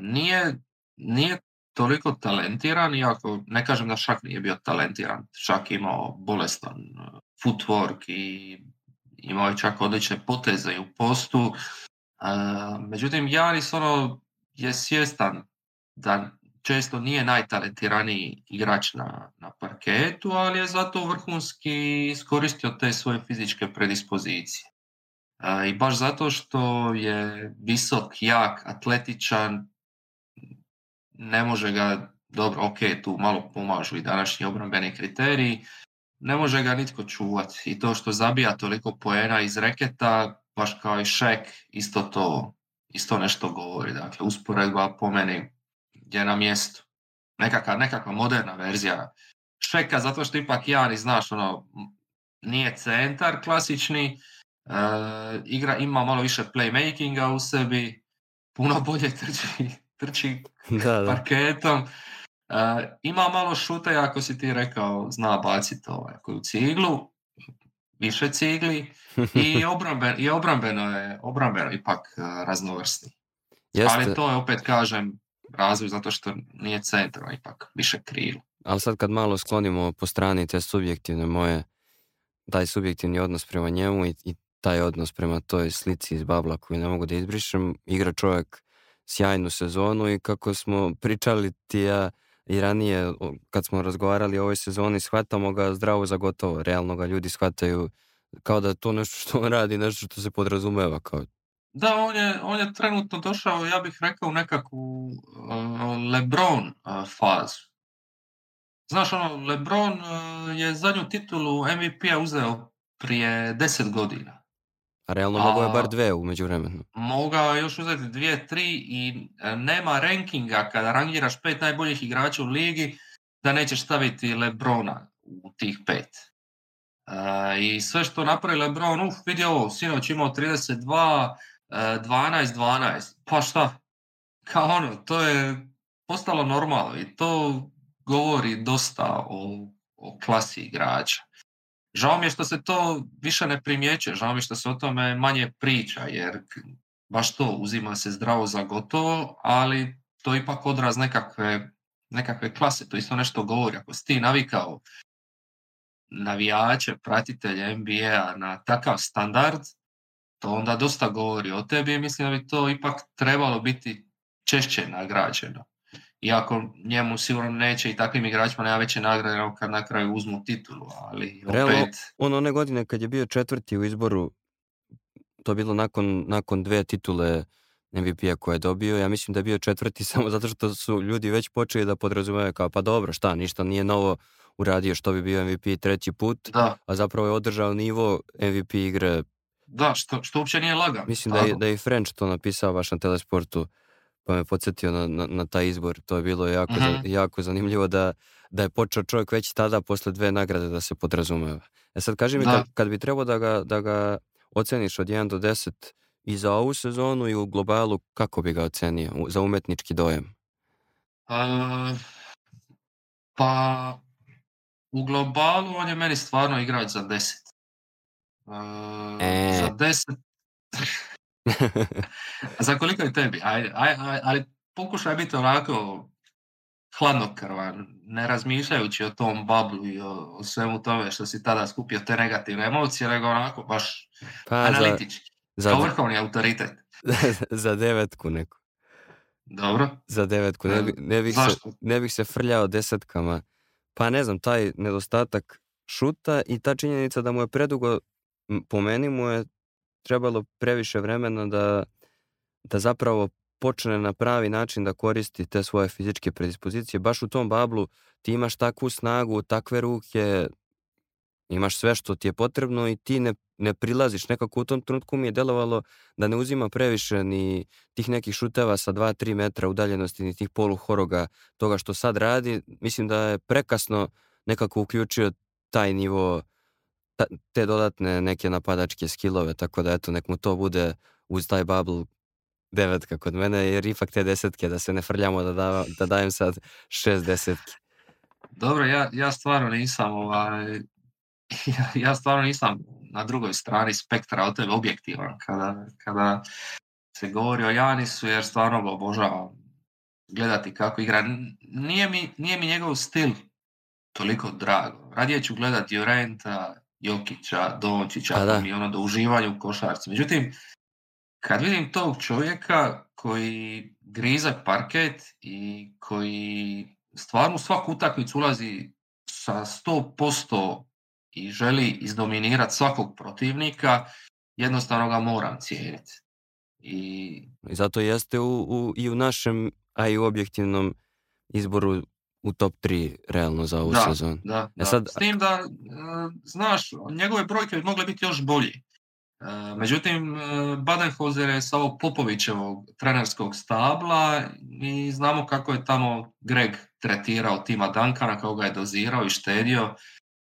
nije, nije toliko talentiran, iako ne kažem da Šak nije bio talentiran, Šak je imao bolestan footwork i imao je čak odlične poteze i u postu. međutim, Janis ono je svjestan da često nije najtalentiraniji igrač na, na parketu, ali je zato vrhunski iskoristio te svoje fizičke predispozicije. I baš zato što je visok, jak, atletičan, ne može ga, dobro, ok, tu malo pomažu i današnji obrambeni kriteriji, ne može ga nitko čuvati. I to što zabija toliko poena iz reketa, baš kao i šek, isto to, isto nešto govori. Dakle, usporedba po meni je na mjestu. Nekaka, nekakva moderna verzija Šeka, zato što ipak Jani, znaš, ono, nije centar klasični, e, igra ima malo više playmakinga u sebi, puno bolje trči, trči da, parketom. E, ima malo šuta, ako si ti rekao, zna baciti ovaj, koju ciglu, više cigli i, i obrambeno je obrambeno ipak e, raznovrsni. Ali to je opet kažem razvoju zato što nije centro, ipak više krilo. Ali sad kad malo sklonimo po strani te subjektivne moje, taj subjektivni odnos prema njemu i, i taj odnos prema toj slici iz babla koju ne mogu da izbrišem, igra čovjek sjajnu sezonu i kako smo pričali ti ja i ranije kad smo razgovarali o ovoj sezoni shvatamo ga zdravo za gotovo, realno ga ljudi shvataju kao da je to nešto što on radi, nešto što se podrazumeva kao da, on je, on je trenutno došao, ja bih rekao, u nekakvu e, Lebron uh, fazu. Znaš, ono, Lebron e, je zadnju titulu MVP-a uzeo prije deset godina. A realno je bar dve umeđu vremenu. Mogao je još uzeti dvije, tri i nema rankinga kada rangiraš pet najboljih igrača u ligi da nećeš staviti Lebrona u tih pet. I sve što napravi Lebron, uf, vidi ovo, sinoć imao 32, 12-12, e, pa šta? Kao ono, to je postalo normalno i to govori dosta o, o klasi igrača. Žao mi je što se to više ne primjećuje, žao mi je što se o tome manje priča, jer baš to uzima se zdravo za gotovo, ali to je ipak odraz nekakve, nekakve klase, to isto nešto govori. Ako si ti navikao navijače, pratitelje NBA na takav standard, to onda dosta govori o tebi i mislim da bi to ipak trebalo biti češće nagrađeno. Iako njemu sigurno neće i takvim igračima nema veće nagrade kad na kraju uzmu titulu, ali opet... on one godine kad je bio četvrti u izboru, to je bilo nakon, nakon dve titule MVP-a koje je dobio, ja mislim da je bio četvrti samo zato što su ljudi već počeli da podrazumaju kao pa dobro, šta, ništa nije novo uradio što bi bio MVP treći put, a zapravo je održao nivo MVP igre da, što, što uopće nije lagano. Mislim da je, da je French to napisao baš na telesportu, pa me podsjetio na, na, na taj izbor. To je bilo jako, mhm. jako zanimljivo da, da je počeo čovjek već tada posle dve nagrade da se podrazumeva. E sad kaži mi, kad, bi trebao da ga, da ga oceniš od 1 do 10 i za ovu sezonu i u globalu, kako bi ga ocenio za umetnički dojem? pa u globalu on je meni stvarno igrač za 10. E... Za deset... za koliko je tebi? Aj, aj, ali pokušaj biti onako hladnokrvan, ne razmišljajući o tom bablu i o, svemu tome što si tada skupio te negativne emocije, nego onako baš pa, analitički. Za, vrhovni autoritet. za devetku neku. Dobro. Za devetku. Ne, e, ne, bih se, ne bih se frljao desetkama. Pa ne znam, taj nedostatak šuta i ta činjenica da mu je predugo po meni mu je trebalo previše vremena da, da zapravo počne na pravi način da koristi te svoje fizičke predispozicije. Baš u tom bablu ti imaš takvu snagu, takve ruke, imaš sve što ti je potrebno i ti ne, ne prilaziš. Nekako u tom trenutku mi je delovalo da ne uzima previše ni tih nekih šuteva sa 2-3 metra udaljenosti, ni tih poluhoroga toga što sad radi. Mislim da je prekasno nekako uključio taj nivo te dodatne neke napadačke skillove, tako da eto, nek mu to bude uz taj bubble devetka kod mene, jer ipak te desetke, da se ne frljamo, da, da, dajem sad šest desetki. Dobro, ja, ja stvarno nisam, ovaj, ja, stvarno nisam na drugoj strani spektra od tebe objektivan kada, kada se govori o Janisu, jer stvarno ga obožavam gledati kako igra. Nije mi, nije mi njegov stil toliko drago. Radije ću gledati Jurenta Jokića, Dončića, pa da. i ono do uživanja u košarci. Međutim, kad vidim tog čovjeka koji griza parket i koji stvarno svaku utakmicu ulazi sa 100% i želi izdominirati svakog protivnika, jednostavno ga moram cijeniti. I... I zato jeste u, u, i u našem, a i u objektivnom izboru u top 3 realno za ovu da, sezonu. Da, e sad... S tim da, e, znaš, njegove brojke bi mogle biti još bolji. E, međutim, Badenhozer je sa ovog Popovićevog trenerskog stabla i znamo kako je tamo Greg tretirao tima Dankana, kako ga je dozirao i štedio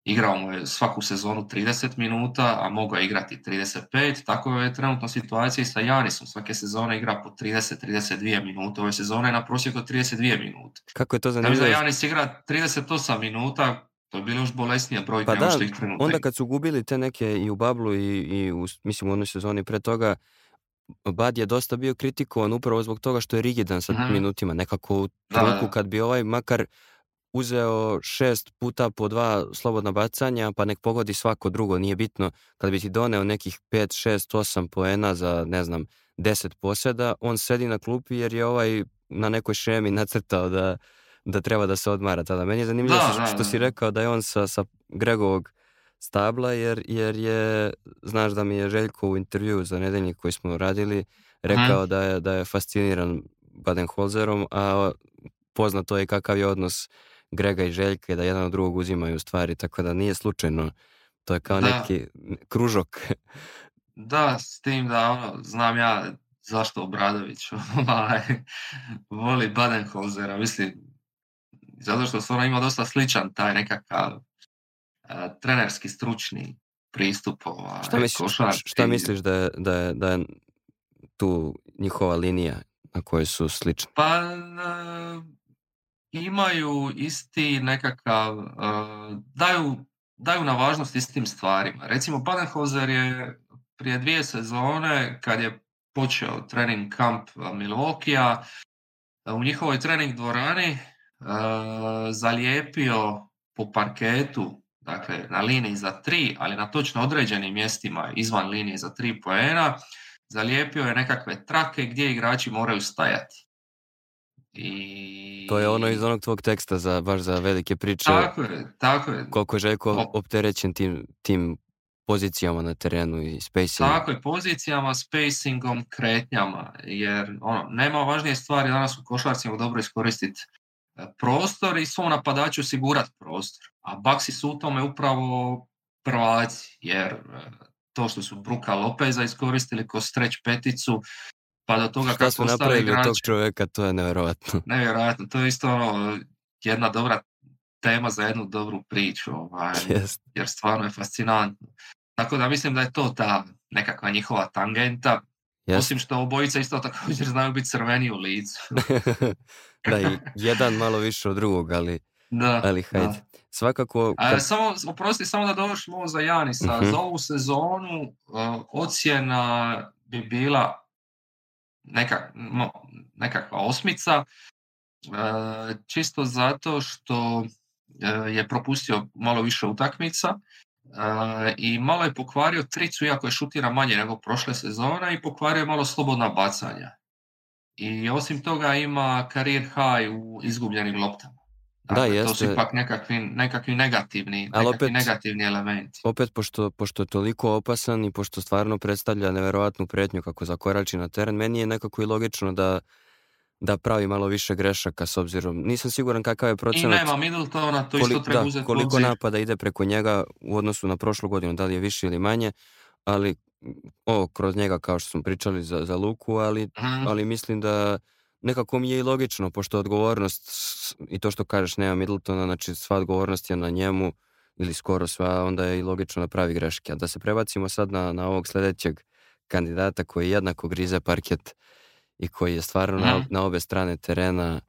igrao mu je svaku sezonu 30 minuta, a mogao je igrati 35, tako je trenutno situacija i sa Janisom. Svake sezone igra po 30-32 minute, ove sezone je na prosjeku 32 minute. Kako je to zanimljivo? Da bi Janis igra 38 minuta, to je bilo još bolesnije brojka pa da, Onda kad su gubili te neke i u Bablu i, i u, mislim u onoj sezoni pre toga, Bad je dosta bio kritikovan upravo zbog toga što je rigidan sa mhm. minutima. Nekako u trenutku kad bi ovaj makar uzeo šest puta po dva slobodna bacanja, pa nek pogodi svako drugo, nije bitno. Kad bi ti doneo nekih pet, šest, osam poena za, ne znam, deset posjeda, on sedi na klupi jer je ovaj na nekoj šemi nacrtao da, da treba da se odmara tada. Meni je zanimljivo što, si rekao da je on sa, sa Gregovog stabla, jer, jer je, znaš da mi je Željko u intervju za nedeljnik koji smo radili, mhm. rekao da je, da je fasciniran Baden-Holzerom, a poznato je kakav je odnos Grega i Željke da jedan od drugog uzimaju stvari, tako da nije slučajno. To je kao neki kružok. Da, s tim da ono, znam ja zašto Obradović ovaj, voli Badenholzera, mislim, zato što stvarno ima dosta sličan taj nekakav eh, trenerski stručni pristup. Ovaj, šta, misliš, šta misliš da je, da, je, da tu njihova linija na kojoj su slični? Pa, imaju isti nekakav, e, daju, daju na važnost istim stvarima. Recimo Badenhozer je prije dvije sezone kad je počeo trening kamp e, Milwaukee, u njihovoj trening dvorani e, zalijepio po parketu, dakle na liniji za tri, ali na točno određenim mjestima izvan linije za tri poena, zalijepio je nekakve trake gdje igrači moraju stajati. I... To je ono iz onog tvog teksta za, baš za velike priče. Tako je, tako je. Koliko je Željko opterećen tim, tim pozicijama na terenu i spacingom. Tako je, pozicijama, spacingom, kretnjama. Jer ono, nema važnije stvari danas u košarci dobro iskoristiti e, prostor i svom napadaču osigurati prostor. A Baxi su u tome upravo prvaci, jer e, to što su Bruka Lopeza iskoristili ko streć peticu, pa do toga kako su napravili tog čovjeka, to je nevjerojatno. Nevjerojatno, to je isto ono, jedna dobra tema za jednu dobru priču, ovaj, jer stvarno je fascinantno. Tako da mislim da je to ta nekakva njihova tangenta, osim što obojica isto također znaju biti crveni u licu. da, i jedan malo više od drugog, ali, da, ali hajde. Svakako... Kad... samo, oprosti, samo da dovršimo ovo za Janisa. Mhm. Za ovu sezonu uh, ocjena bi bila neka, no, nekakva osmica, e, čisto zato što e, je propustio malo više utakmica e, i malo je pokvario tricu, iako je šutira manje nego prošle sezone i pokvario je malo slobodna bacanja. I osim toga ima karijer high u izgubljenim loptama. Dakle, da, jeste. To su ipak nekakvi, nekakvi negativni, opet, negativni elementi. Opet, pošto, pošto je toliko opasan i pošto stvarno predstavlja neverovatnu pretnju kako zakorači na teren, meni je nekako i logično da, da pravi malo više grešaka s obzirom. Nisam siguran kakav je procenat. I nema Middletona, to isto treba koliko napada ide preko njega u odnosu na prošlu godinu, da li je više ili manje, ali o, kroz njega kao što smo pričali za, za Luku, ali, ali mislim da nekako mi je i logično, pošto odgovornost i to što kažeš nema Middletona, znači sva odgovornost je na njemu ili skoro sva, onda je i logično da pravi greške. A da se prebacimo sad na, na ovog sljedećeg kandidata koji jednako grize parket i koji je stvarno na, na obe strane terena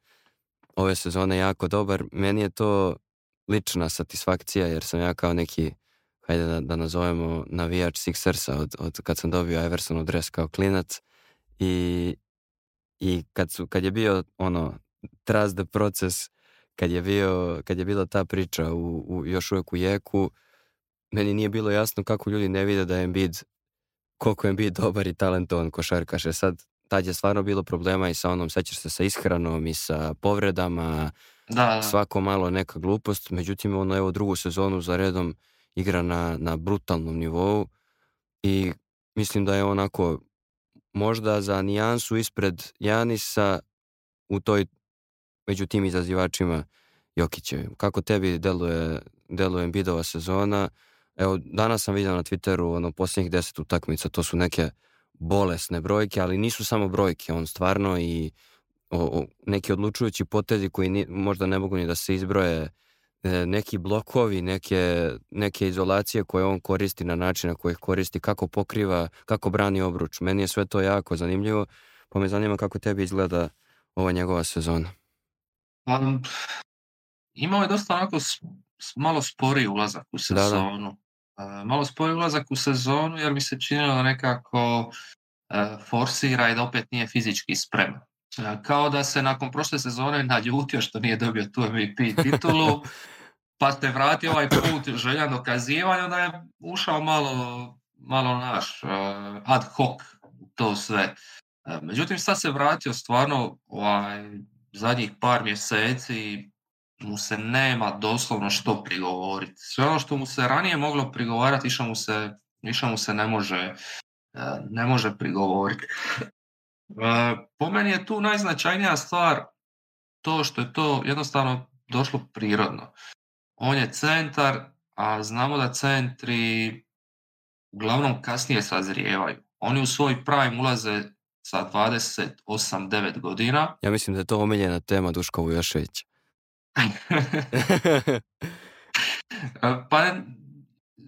ove sezone jako dobar. Meni je to lična satisfakcija jer sam ja kao neki hajde da, da nazovemo navijač Sixersa od, od kad sam dobio Iversonu dres kao klinac i, i kad, kad je bio ono trust the proces, kad je, bio, kad je bila ta priča u, u, još uvijek u jeku, meni nije bilo jasno kako ljudi ne vide da je Embiid, koliko je Embiid dobar i talentovan košarkaš. E sad, tad je stvarno bilo problema i sa onom, sećaš se sa ishranom i sa povredama, da, svako malo neka glupost, međutim ono evo drugu sezonu za redom igra na, na brutalnom nivou i mislim da je onako možda za nijansu ispred Janisa u toj, među tim izazivačima Jokićevim. Kako tebi deluje, deluje Bidova sezona? Evo, danas sam vidio na Twitteru ono, posljednjih deset utakmica, to su neke bolesne brojke, ali nisu samo brojke, on stvarno i o, neki odlučujući potezi koji možda ne mogu ni da se izbroje E, neki blokovi, neke, neke izolacije koje on koristi na način na koji koristi, kako pokriva, kako brani obruč. Meni je sve to jako zanimljivo, pa me zanima kako tebi izgleda ova njegova sezona. Um, imao je dosta onako malo spori ulazak u sezonu. Da, e, Malo spori ulazak u sezonu jer mi se činilo da nekako e, forsira i da opet nije fizički spreman. Kao da se nakon prošle sezone naljutio što nije dobio tu MVP titulu pa se vratio ovaj put željan dokazivanja, onda je ušao malo, malo naš eh, ad hoc to sve. Eh, međutim, sad se vratio stvarno ovaj, zadnjih par mjeseci mu se nema doslovno što prigovoriti. Sve ono što mu se ranije moglo prigovarati, više mu se, mu se ne može, eh, ne može prigovoriti. Po meni je tu najznačajnija stvar to što je to jednostavno došlo prirodno on je centar, a znamo da centri uglavnom kasnije sazrijevaju. Oni u svoj prime ulaze sa 28-9 godina. Ja mislim da je to omiljena tema Duško Vujošević. E, pa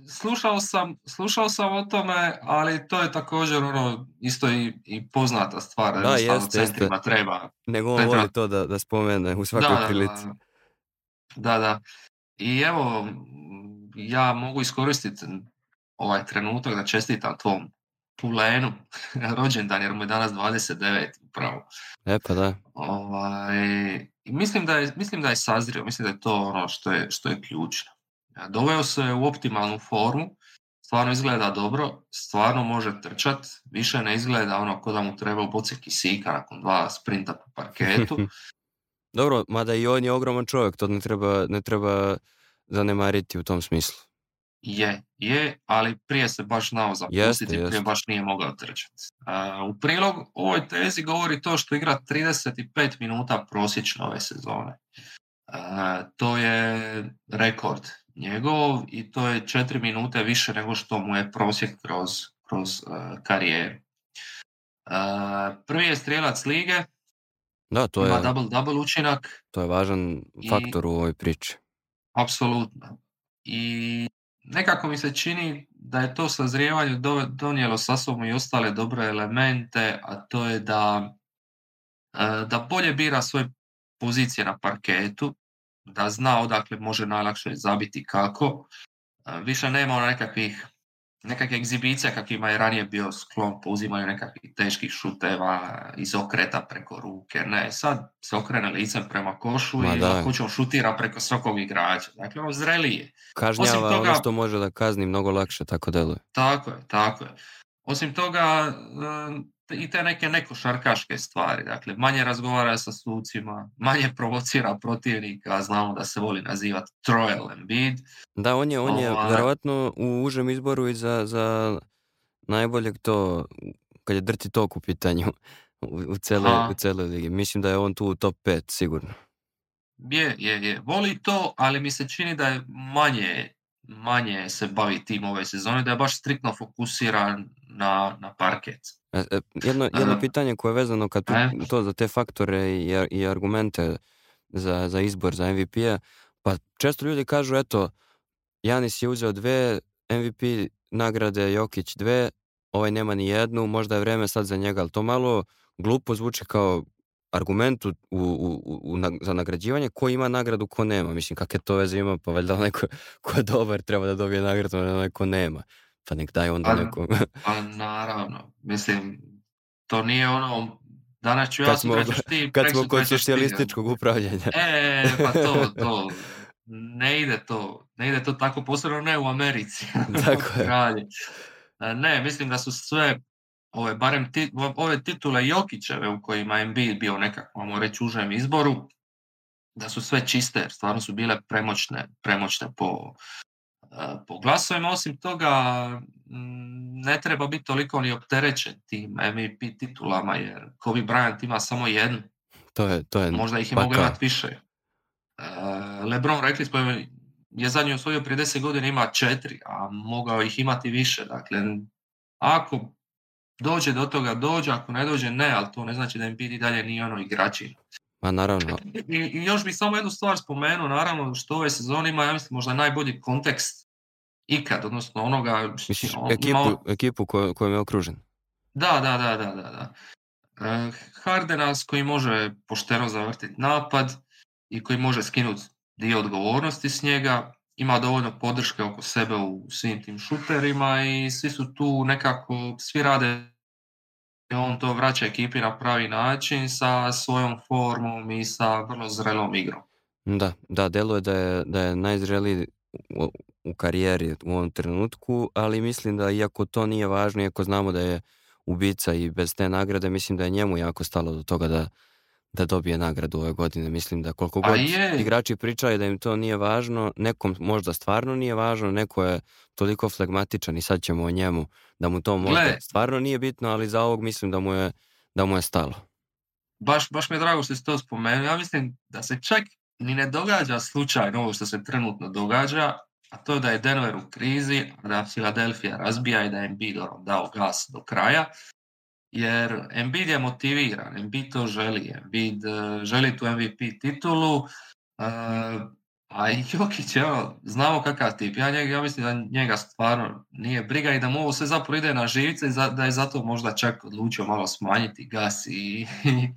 slušao sam, slušao sam o tome, ali to je također ono isto i, poznata stvar. Da, jeste, jeste. Treba, Nego on voli to da, da spomene u svakoj prilici. da. da. I evo, ja mogu iskoristiti ovaj trenutak da čestitam tvom Pulenu rođendan jer mu je danas 29 upravo. E pa da. Ovaj, mislim, da je, mislim da je sazrio, mislim da je to ono što je, što je ključno. Doveo se u optimalnu formu, stvarno izgleda dobro, stvarno može trčat, više ne izgleda ono ko da mu treba u boci kisika nakon dva sprinta po parketu. Dobro, mada i on je ogroman čovjek, to ne treba, ne treba zanemariti u tom smislu. Je, je, ali prije se baš nao zapustiti, prije baš nije mogao trčati. u prilog ovoj tezi govori to što igra 35 minuta prosječno ove sezone. to je rekord njegov i to je 4 minute više nego što mu je prosjek kroz, kroz karijeru. prvi je strijelac lige, da, to je... double-double učinak. To je važan faktor u ovoj priči. Apsolutno. I nekako mi se čini da je to sazrijevanje donijelo sa i ostale dobre elemente, a to je da, e, da bolje bira svoje pozicije na parketu, da zna odakle može najlakše zabiti kako. E, više nema ono nekakvih nekakve egzibicija kakvima je ranije bio sklon po uzimanju nekakvih teških šuteva iz okreta preko ruke. Ne, sad se okrene licem prema košu i da. kućom šutira preko svakog igrača. Dakle, on zrelije. Kažnjava ono toga, ono što može da kazni mnogo lakše, tako deluje. Tako je, tako je. Osim toga, i te neke šarkaške stvari. Dakle, manje razgovara sa sucima, manje provocira protivnika, znamo da se voli nazivati Troel Embiid. Da, on je, on vjerojatno ovaj. u užem izboru i za, za najboljeg to, kad je drti tok u pitanju u, ligi. Mislim da je on tu u top 5, sigurno. Je, je, je. Voli to, ali mi se čini da je manje manje se bavi tim ove sezone, da je baš striktno fokusiran na, na parket. E, e, jedno, jedno pitanje koje je vezano kad e? to za te faktore i, argumente za, za izbor za MVP-a, pa često ljudi kažu, eto, Janis je uzeo dve MVP nagrade, Jokić dve, ovaj nema ni jednu, možda je vrijeme sad za njega, ali to malo glupo zvuči kao argument u, u, za nagrađivanje ko ima nagradu, ko nema. Mislim, kakve to veze ima, pa valjda onaj ko, ko je dobar treba da dobije nagradu, onaj ko nema. Pa nek daj onda pa, nekom. pa naravno, mislim, to nije ono, danas ću ja, sutra ćeš ti, Kad smo socijalističkog upravljanja. E, pa to, to, ne ide to, ne ide to tako, posebno ne u Americi. Tako je. E, ne, mislim da su sve ove, barem ove titule Jokićeve u kojima je bio bio nekakvom, reći, užem izboru, da su sve čiste, stvarno su bile premoćne, premoćne po, po glasovima. Osim toga, mm, ne treba biti toliko ni opterećen tim MVP titulama, jer Kobe Bryant ima samo jednu. To je, to je Možda ih je moglo imati više. E, Lebron, rekli smo, je zadnji osvojio prije deset godina, ima četiri, a mogao ih imati više. Dakle, ako dođe do toga, dođe, ako ne dođe, ne, ali to ne znači da im i dalje nije ono igrači. naravno. I, još bih samo jednu stvar spomenuo, naravno što ove sezone ima, ja mislim, možda najbolji kontekst ikad, odnosno onoga... Ono, ekipu, ekipu kojom je okružen? Da, da, da, da, da. Eh, koji može pošteno zavrtiti napad i koji može skinuti dio odgovornosti s njega, ima dovoljno podrške oko sebe u svim tim šuterima i svi su tu nekako, svi rade i on to vraća ekipi na pravi način sa svojom formom i sa vrlo zrelom igrom. Da, da, deluje da je, da je najzreliji u karijeri u ovom trenutku, ali mislim da iako to nije važno, iako znamo da je ubica i bez te nagrade, mislim da je njemu jako stalo do toga da, da dobije nagradu ove godine. Mislim da koliko pa god igrači pričaju da im to nije važno, nekom možda stvarno nije važno, neko je toliko flegmatičan i sad ćemo o njemu da mu to možda stvarno nije bitno, ali za ovog mislim da mu je, da mu je stalo. Baš, baš mi je drago što si to spomenuo. Ja mislim da se čak ni ne događa slučajno ovo što se trenutno događa, a to je da je Denver u krizi, da Filadelfija razbija i da je Embiid ono, dao gas do kraja, jer Embiid je motiviran, Embiid to želi, Embiid e, želi tu MVP titulu, e, a Jokić, evo, znamo kakav tip, ja, njega, ja mislim da njega stvarno nije briga i da mu ovo sve zapravo ide na živce i da je zato možda čak odlučio malo smanjiti gas i,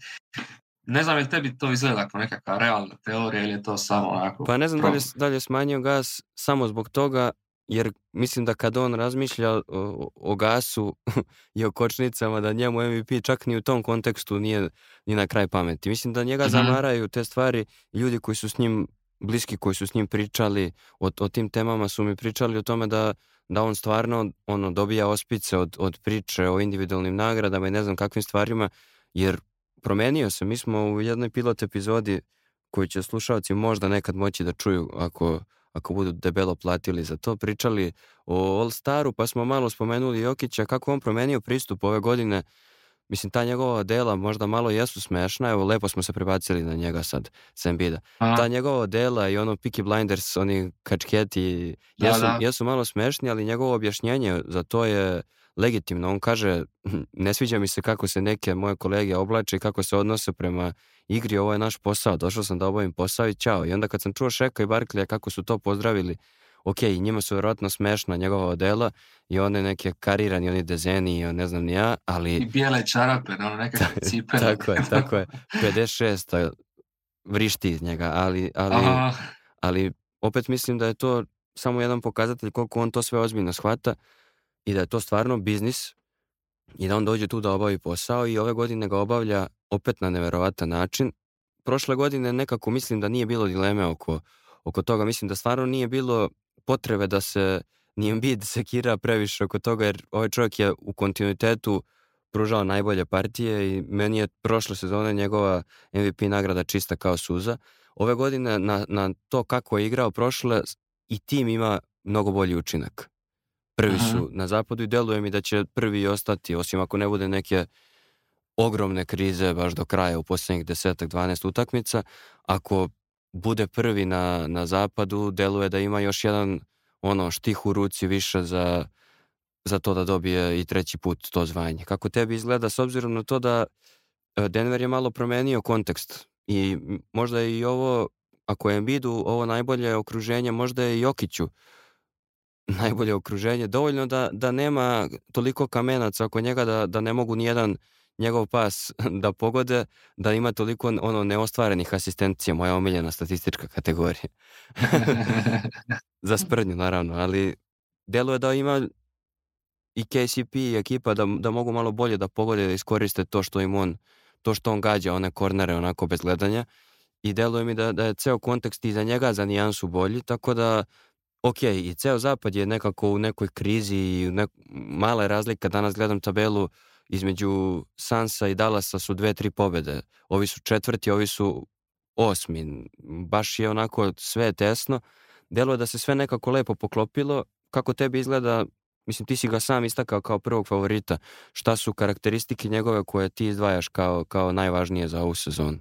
Ne znam je tebi to izgleda kao nekakva realna teorija ili je to samo onako... Pa ne znam da li, je smanjio gas samo zbog toga, jer mislim da kad on razmišlja o, o gasu i o kočnicama, da njemu MVP čak ni u tom kontekstu nije ni na kraj pameti. Mislim da njega mhm. zamaraju te stvari ljudi koji su s njim bliski, koji su s njim pričali o, o tim temama, su mi pričali o tome da, da on stvarno ono, dobija ospice od, od priče o individualnim nagradama i ne znam kakvim stvarima, jer promenio se. Mi smo u jednoj pilot epizodi koju će slušalci možda nekad moći da čuju ako, ako budu debelo platili za to, pričali o All Staru, pa smo malo spomenuli Jokića, kako on promenio pristup ove godine. Mislim, ta njegova dela možda malo jesu smešna, evo, lepo smo se prebacili na njega sad, Sam Bida. Ta njegova dela i ono Peaky Blinders, oni kačketi, jesu, jesu malo smešni, ali njegovo objašnjenje za to je legitimno. On kaže, hm, ne sviđa mi se kako se neke moje kolege oblače i kako se odnose prema igri, ovo je naš posao, došao sam da obavim posao i čao. I onda kad sam čuo Šeka i Barklija kako su to pozdravili, ok, njima su vjerojatno smešna njegova odela i one neke karirani, oni dezeni, ne znam ni ja, ali... I bijele čarape, ono, nekakve cipe. tako je, tako je. 56 vrišti iz njega, ali, ali, ali opet mislim da je to samo jedan pokazatelj koliko on to sve ozbiljno shvata i da je to stvarno biznis i da on dođe tu da obavi posao i ove godine ga obavlja opet na neverovatan način. Prošle godine nekako mislim da nije bilo dileme oko, oko toga. Mislim da stvarno nije bilo potrebe da se nije vid sekira previše oko toga jer ovaj čovjek je u kontinuitetu pružao najbolje partije i meni je prošle sezone njegova MVP nagrada čista kao suza. Ove godine na, na to kako je igrao prošle i tim ima mnogo bolji učinak. Prvi su na zapadu i deluje mi da će prvi ostati, osim ako ne bude neke ogromne krize baš do kraja u posljednjih desetak, dvanest utakmica. Ako bude prvi na, na zapadu, deluje da ima još jedan ono štih u ruci više za, za to da dobije i treći put to zvanje. Kako tebi izgleda s obzirom na to da e, Denver je malo promenio kontekst i možda je i ovo, ako je vidu, ovo najbolje okruženje, možda je i Jokiću najbolje okruženje. Dovoljno da, da nema toliko kamenaca oko njega da, da ne mogu nijedan njegov pas da pogode, da ima toliko ono neostvarenih asistencija, moja omiljena statistička kategorija. Za sprdnju, naravno, ali deluje da ima i KCP i ekipa da, da mogu malo bolje da pogode, da iskoriste to što im on, to što on gađa, one kornere onako bez gledanja. I deluje mi da, da je ceo kontekst iza njega za nijansu bolji, tako da ok, i ceo zapad je nekako u nekoj krizi i mala je razlika. Danas gledam tabelu između Sansa i Dalasa su dve, tri pobjede, Ovi su četvrti, ovi su osmi. Baš je onako sve tesno. Delo je da se sve nekako lepo poklopilo. Kako tebi izgleda, mislim ti si ga sam istakao kao prvog favorita. Šta su karakteristike njegove koje ti izdvajaš kao, kao najvažnije za ovu sezonu?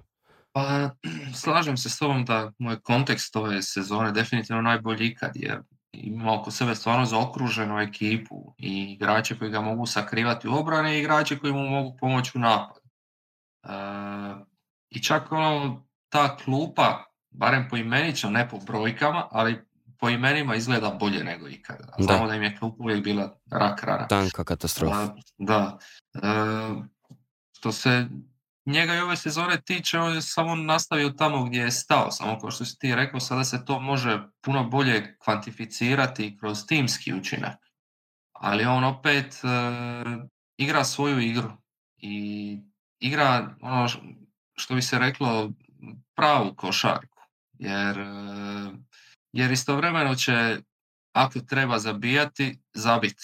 Pa slažem se s tobom da moj kontekst ove sezone definitivno najbolji ikad jer ima oko sebe stvarno zaokruženu ekipu i igrače koji ga mogu sakrivati u obrane i igrače koji mu mogu pomoći u napadu. E, I čak ono, ta klupa, barem po poimenično, ne po brojkama, ali po imenima izgleda bolje nego ikada. Znamo da, im je klupa uvijek bila rak rana. Tanka katastrofa. Da. da. E, što se njega i ove sezone tiče, on je samo nastavio tamo gdje je stao, samo kao što si ti rekao, sada se to može puno bolje kvantificirati kroz timski učinak. Ali on opet e, igra svoju igru i igra ono što bi se reklo pravu košarku, jer, e, jer istovremeno će ako treba zabijati, zabit.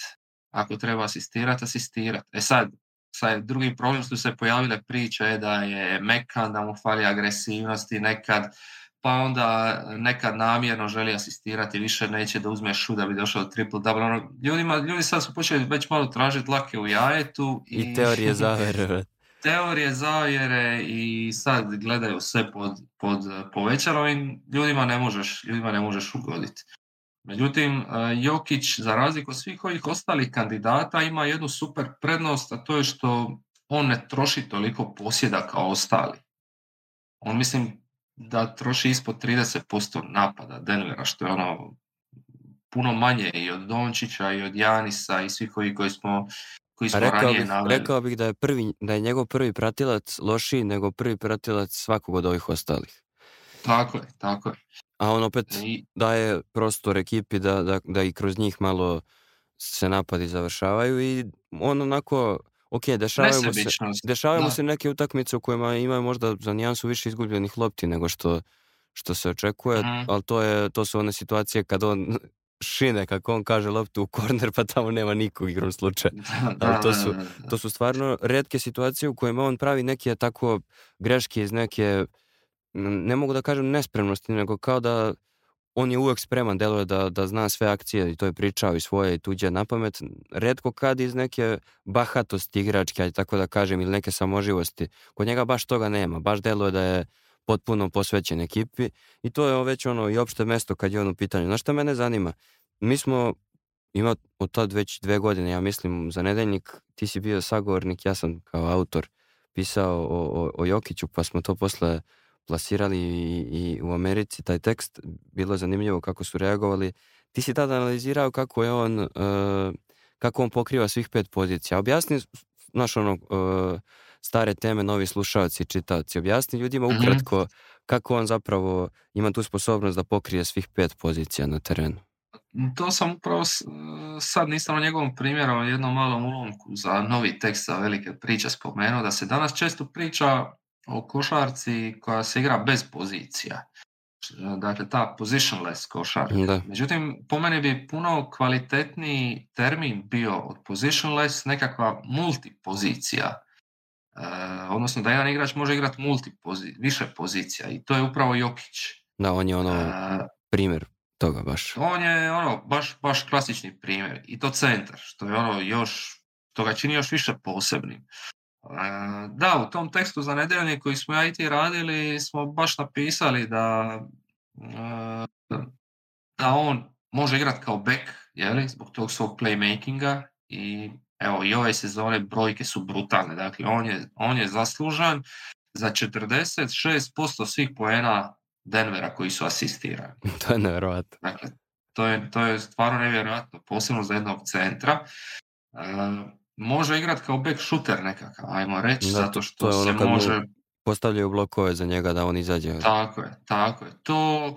Ako treba asistirati, asistirati. E sad, sa drugim problem su se pojavile priče da je mekan, da mu fali agresivnosti nekad, pa onda nekad namjerno želi asistirati, više neće da uzme šu da bi došao do triple double. Ono, ljudima, ljudi sad su počeli već malo tražiti lake u jajetu. I, teorije zavere. Teorije zavjere i sad gledaju sve pod, pod ljudima ne možeš, ljudima ne možeš ugoditi. Međutim, e, Jokić, za razliku od svih ovih ostalih kandidata, ima jednu super prednost, a to je što on ne troši toliko posjeda kao ostali. On, mislim, da troši ispod 30% napada Denvera, što je ono puno manje i od Dončića i od Janisa i svih koji, koji smo koji smo pa ranije Rekao bih da je, prvi, da je njegov prvi pratilac lošiji nego prvi pratilac svakog od ovih ostalih. Tako je, tako je. A on opet daje prostor ekipi da, da, da i kroz njih malo se napadi završavaju i on onako, ok, dešavaju se, dešavaju se neke utakmice u kojima imaju možda za nijansu više izgubljenih lopti nego što, što se očekuje, mm. ali to, je, to su one situacije kad on šine, kako on kaže, loptu u korner, pa tamo nema nikog igrom slučaja. Ali to su, to su stvarno redke situacije u kojima on pravi neke tako greške iz neke ne mogu da kažem nespremnosti, nego kao da on je uvek spreman, deluje da, da zna sve akcije i to je pričao i svoje i tuđe na pamet. Redko kad iz neke bahatosti igračke, ali tako da kažem, ili neke samoživosti. Kod njega baš toga nema, baš deluje da je potpuno posvećen ekipi i to je već ono i opšte mesto kad je on u pitanju. Znaš što mene zanima? Mi smo, ima od tad već dve godine, ja mislim, za nedeljnik, ti si bio sagovornik, ja sam kao autor pisao o, o Jokiću, pa smo to posle plasirali i, u Americi taj tekst, bilo je zanimljivo kako su reagovali. Ti si tada analizirao kako je on, eh, kako on pokriva svih pet pozicija. Objasni, naš ono, eh, stare teme, novi slušalci i Objasni ljudima mhm. ukratko kako on zapravo ima tu sposobnost da pokrije svih pet pozicija na terenu. To sam upravo eh, sad nisam na njegovom primjeru, jednom malom ulomku za novi tekst za velike priče spomenuo, da se danas često priča o košarci koja se igra bez pozicija. Dakle, ta positionless košarka. Međutim, po meni bi puno kvalitetniji termin bio od positionless nekakva multipozicija. E, odnosno da jedan igrač može igrati multipozi- više pozicija i to je upravo Jokić. Da, on je ono e, primjer toga baš. On je ono baš, baš klasični primjer i to centar, što je ono još, to ga čini još više posebnim. Da, u tom tekstu za nedeljnik koji smo ja i ti radili smo baš napisali da, e, da on može igrati kao back, jeli, zbog tog svog playmakinga i evo i ove sezone brojke su brutalne. Dakle, on je, on je zaslužan za 46% svih poena Denvera koji su asistirani. to je nevjerojatno. Dakle, to je, to je stvarno nevjerojatno, posebno za jednog centra. E, može igrati kao back shooter nekakav, ajmo reći, zato što to je ono se može... Postavljaju blokove za njega da on izađe. Tako je, tako je. To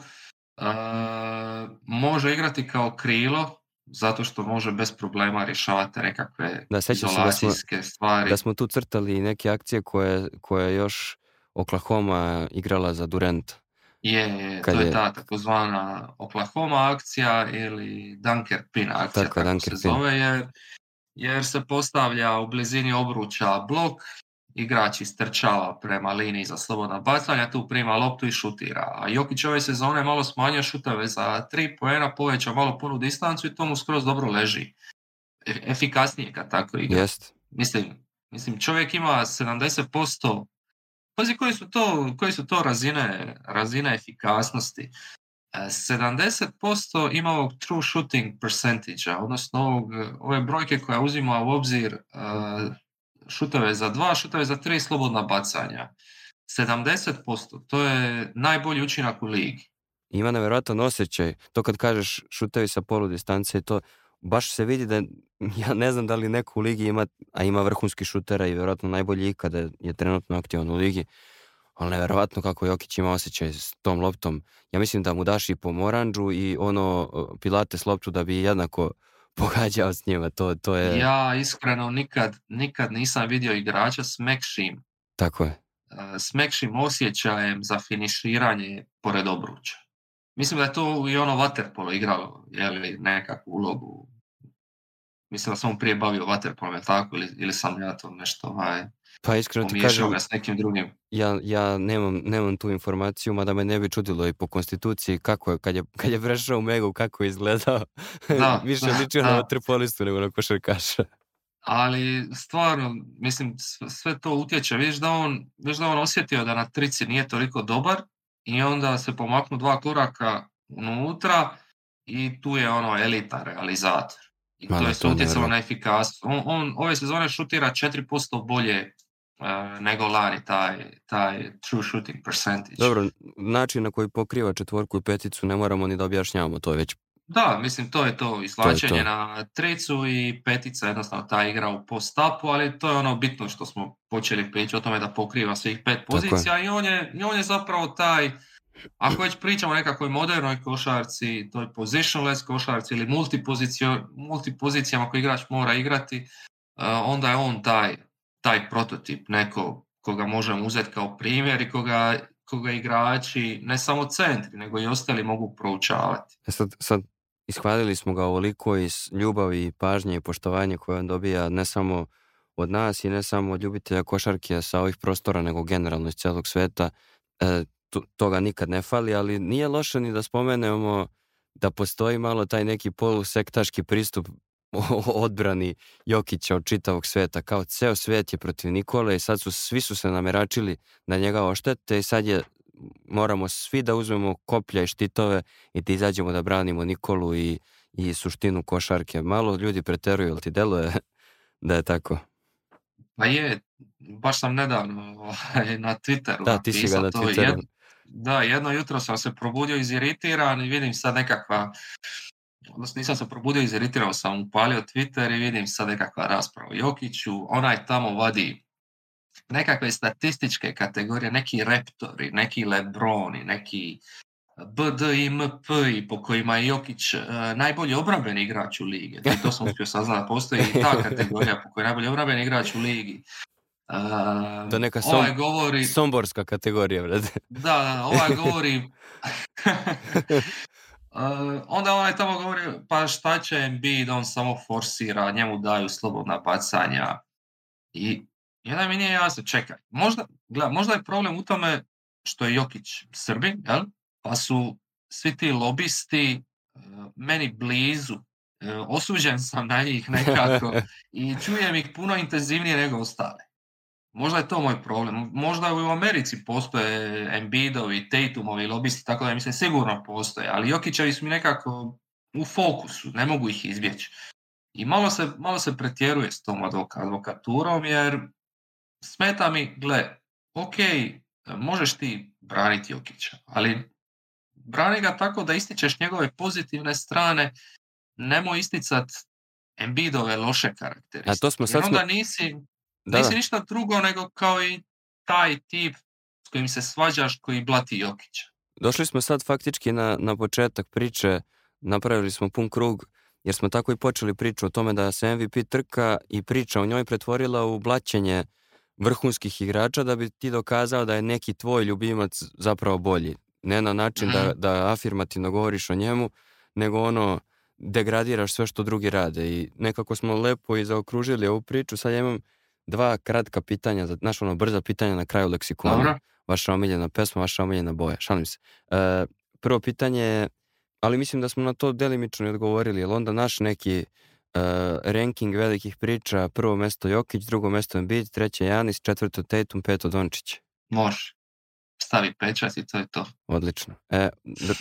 može igrati kao krilo, zato što može bez problema rješavati nekakve da, izolacijske da smo, stvari. Da smo tu crtali neke akcije koje, koje još Oklahoma igrala za Durant. Je, to je, je ta takozvana Oklahoma akcija ili Dunker Pin akcija, tako, se zove, jer jer se postavlja u blizini obruča blok, igrač istrčava prema liniji za slobodna bacanja, tu prima loptu i šutira. A Jokić ove sezone malo smanjio šuteve za tri poena, poveća malo punu distancu i to mu skroz dobro leži. E, efikasnije kad tako igra. Yes. Mislim, mislim, čovjek ima 70% Pazi koje su to, koje su to razine, razine efikasnosti. 70% e, ima ovog true shooting percentage odnosno ovog, ove brojke koja uzima u obzir uh, za dva, šutave za tri slobodna bacanja. 70%, to je najbolji učinak u ligi. Ima nevjerojatan osjećaj, to kad kažeš šutevi sa polu distance to, baš se vidi da ja ne znam da li neko u ligi ima, a ima vrhunski šutera i vjerojatno najbolji ikada je trenutno aktivan u ligi, ali nevjerovatno kako Jokić ima osjećaj s tom loptom. Ja mislim da mu daš i po moranđu i ono pilate s loptu da bi jednako pogađao s njima. To, to je... Ja iskreno nikad, nikad nisam vidio igrača s mekšim. Tako je. E, s mekšim osjećajem za finiširanje pored obruća. Mislim da je to i ono vaterpolo igralo jeli, nekakvu ulogu. Mislim da sam on prije bavio Waterpolo, tako, ili, ili sam ja to nešto ovaj, pa iskreno ti kažem, s nekim drugim. Ja, ja nemam, nemam tu informaciju, mada me ne bi čudilo i po konstituciji kako je, kad je, kad je prešao u Megu, kako je izgledao. Više ličio ono na trpolistu nego na košarkaša. Ali stvarno, mislim, sve to utječe. Viš da on, viš da on osjetio da na trici nije toliko dobar i onda se pomaknu dva koraka unutra i tu je ono elita realizator. I to je se utjecalo na efikasnost. On, on ove sezone šutira 4% bolje Uh, nego lari taj, taj true shooting percentage. Dobro, način na koji pokriva četvorku i peticu ne moramo ni da objašnjavamo, to već da, mislim, to je to islačenje na trecu i petica, jednostavno ta igra u post ali to je ono bitno što smo počeli pričati o tome da pokriva svih pet pozicija i on je, on je zapravo taj, ako već pričamo o nekakvoj modernoj košarci, toj positionless košarci ili multipozicijama koji igrač mora igrati, uh, onda je on taj taj prototip, neko koga možemo uzeti kao primjer i koga, koga igrači, ne samo centri, nego i ostali mogu proučavati. E sad, sad ishvalili smo ga ovoliko iz ljubavi, pažnje i poštovanje koje on dobija ne samo od nas i ne samo od ljubitelja košarke sa ovih prostora, nego generalno iz cijelog sveta. E, to, toga nikad ne fali, ali nije loše ni da spomenemo da postoji malo taj neki polusektaški pristup odbrani Jokića od čitavog sveta. Kao ceo svet je protiv Nikole i sad su, svi su se nameračili na njega oštete i sad je moramo svi da uzmemo koplja i štitove i da izađemo da branimo Nikolu i, i suštinu košarke. Malo ljudi preteruju, ali ti deluje da je tako? Pa je, baš sam nedavno ovaj, na Twitteru da, ti si ga na Twitteru. da, jedno jutro sam se probudio iziritiran i vidim sad nekakva odnosno nisam se probudio, iziritirao sam, upalio Twitter i vidim sad nekakva rasprava. Jokiću, onaj tamo vadi nekakve statističke kategorije, neki reptori, neki lebroni, neki eh, BD i MP i po kojima je Jokić uh, najbolji obrambeni igrač u ligi. To sam uspio saznati, postoji i ta kategorija po kojoj je najbolji obrambeni igrač u ligi. Uh, to neka ovaj som, ovaj govori, somborska kategorija, brate. Da, ovaj govori Uh, onda onaj tamo govori, pa šta će Embiid, on samo forsira, njemu daju slobodna bacanja. I jedan mi nije jasno, čekaj, možda, možda je problem u tome što je Jokić Srbin, jel? pa su svi ti lobisti e, meni blizu. Uh, osuđen sam na njih nekako i čujem ih puno intenzivnije nego ostale. Možda je to moj problem. Možda u Americi postoje Embiidovi, Tatumovi lobisti, tako da mislim sigurno postoje, ali Jokićevi su mi nekako u fokusu, ne mogu ih izbjeći. I malo se, malo se pretjeruje s tom advokaturom jer smeta mi, gle, ok, možeš ti braniti Jokića, ali brani ga tako da ističeš njegove pozitivne strane, nemoj isticat Embidove loše karakteristike. A to smo onda nisi, da, Nisi ništa drugo nego kao i taj tip s kojim se svađaš koji blati Jokića. Došli smo sad faktički na, na početak priče, napravili smo pun krug, jer smo tako i počeli priču o tome da se MVP trka i priča o njoj pretvorila u blaćenje vrhunskih igrača da bi ti dokazao da je neki tvoj ljubimac zapravo bolji. Ne na način da, mhm. da afirmativno govoriš o njemu, nego ono degradiraš sve što drugi rade. I nekako smo lepo i zaokružili ovu priču. Sad ja imam dva kratka pitanja, znaš ono, brza pitanja na kraju leksikona. Dobro. Vaša omiljena pesma, vaša omiljena boja. Šalim se. E, prvo pitanje je, ali mislim da smo na to delimično i odgovorili, jer onda naš neki e, ranking velikih priča, prvo mesto Jokić, drugo mesto Embiid, treće Janis, četvrto Tatum, peto Dončić. Može. Stavi pečat i to je to. Odlično. E,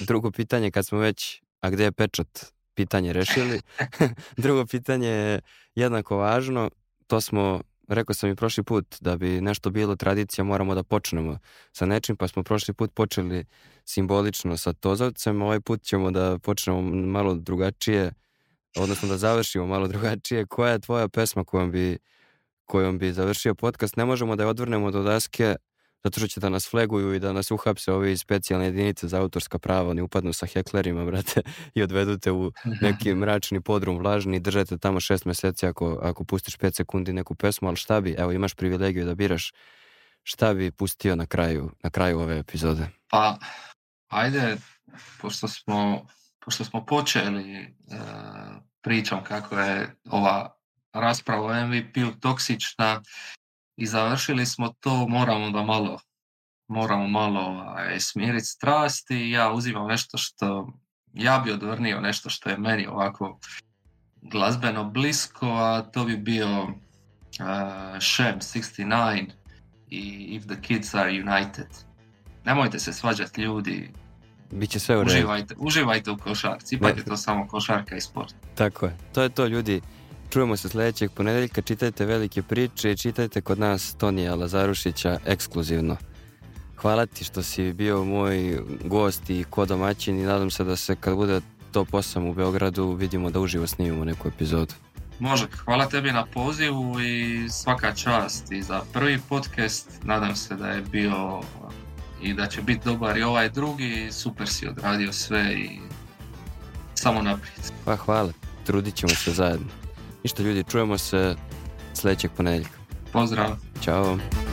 drugo pitanje, kad smo već, a gdje je pečat? Pitanje rešili. drugo pitanje je jednako važno, to smo rekao sam i prošli put, da bi nešto bilo tradicija moramo da počnemo sa nečim, pa smo prošli put počeli simbolično sa tozovcem, ovaj put ćemo da počnemo malo drugačije, odnosno da završimo malo drugačije. Koja je tvoja pesma kojom bi, kojom bi završio podcast? Ne možemo da je odvrnemo do daske, zato što će da nas fleguju i da nas uhapse ovi specijalne jedinice za autorska prava, oni upadnu sa heklerima, brate, i odvedu te u neki mračni podrum vlažni i tamo šest mjeseci ako, ako pustiš pet sekundi neku pesmu, ali šta bi, evo imaš privilegiju da biraš, šta bi pustio na kraju, na kraju ove epizode? Pa, ajde, pošto smo, pošto smo počeli e, pričom kako je ova rasprava o MVP-u toksična, i završili smo to, moramo da malo moramo malo ovaj, smiriti strasti ja uzimam nešto što ja bi odvrnio nešto što je meni ovako glazbeno blisko, a to bi bio uh, Shem 69 i If the Kids Are United. Nemojte se svađati ljudi, Biće sve u Uživajte, uživajte u košarci, ipak je to samo košarka i sport. Tako je, to je to ljudi. Čujemo se sljedećeg ponedeljka, čitajte velike priče i čitajte kod nas Tonija Lazarušića ekskluzivno. Hvala ti što si bio moj gost i ko domaćin i nadam se da se kad bude to posao u Beogradu vidimo da uživo snimimo neku epizodu. Može, hvala tebi na pozivu i svaka čast i za prvi podcast. Nadam se da je bio i da će biti dobar i ovaj drugi. Super si odradio sve i samo naprijed. Pa hvala, trudit ćemo se zajedno što ljudi, čujemo se sljedećeg ponedjeljka. Pozdrav. Ćao.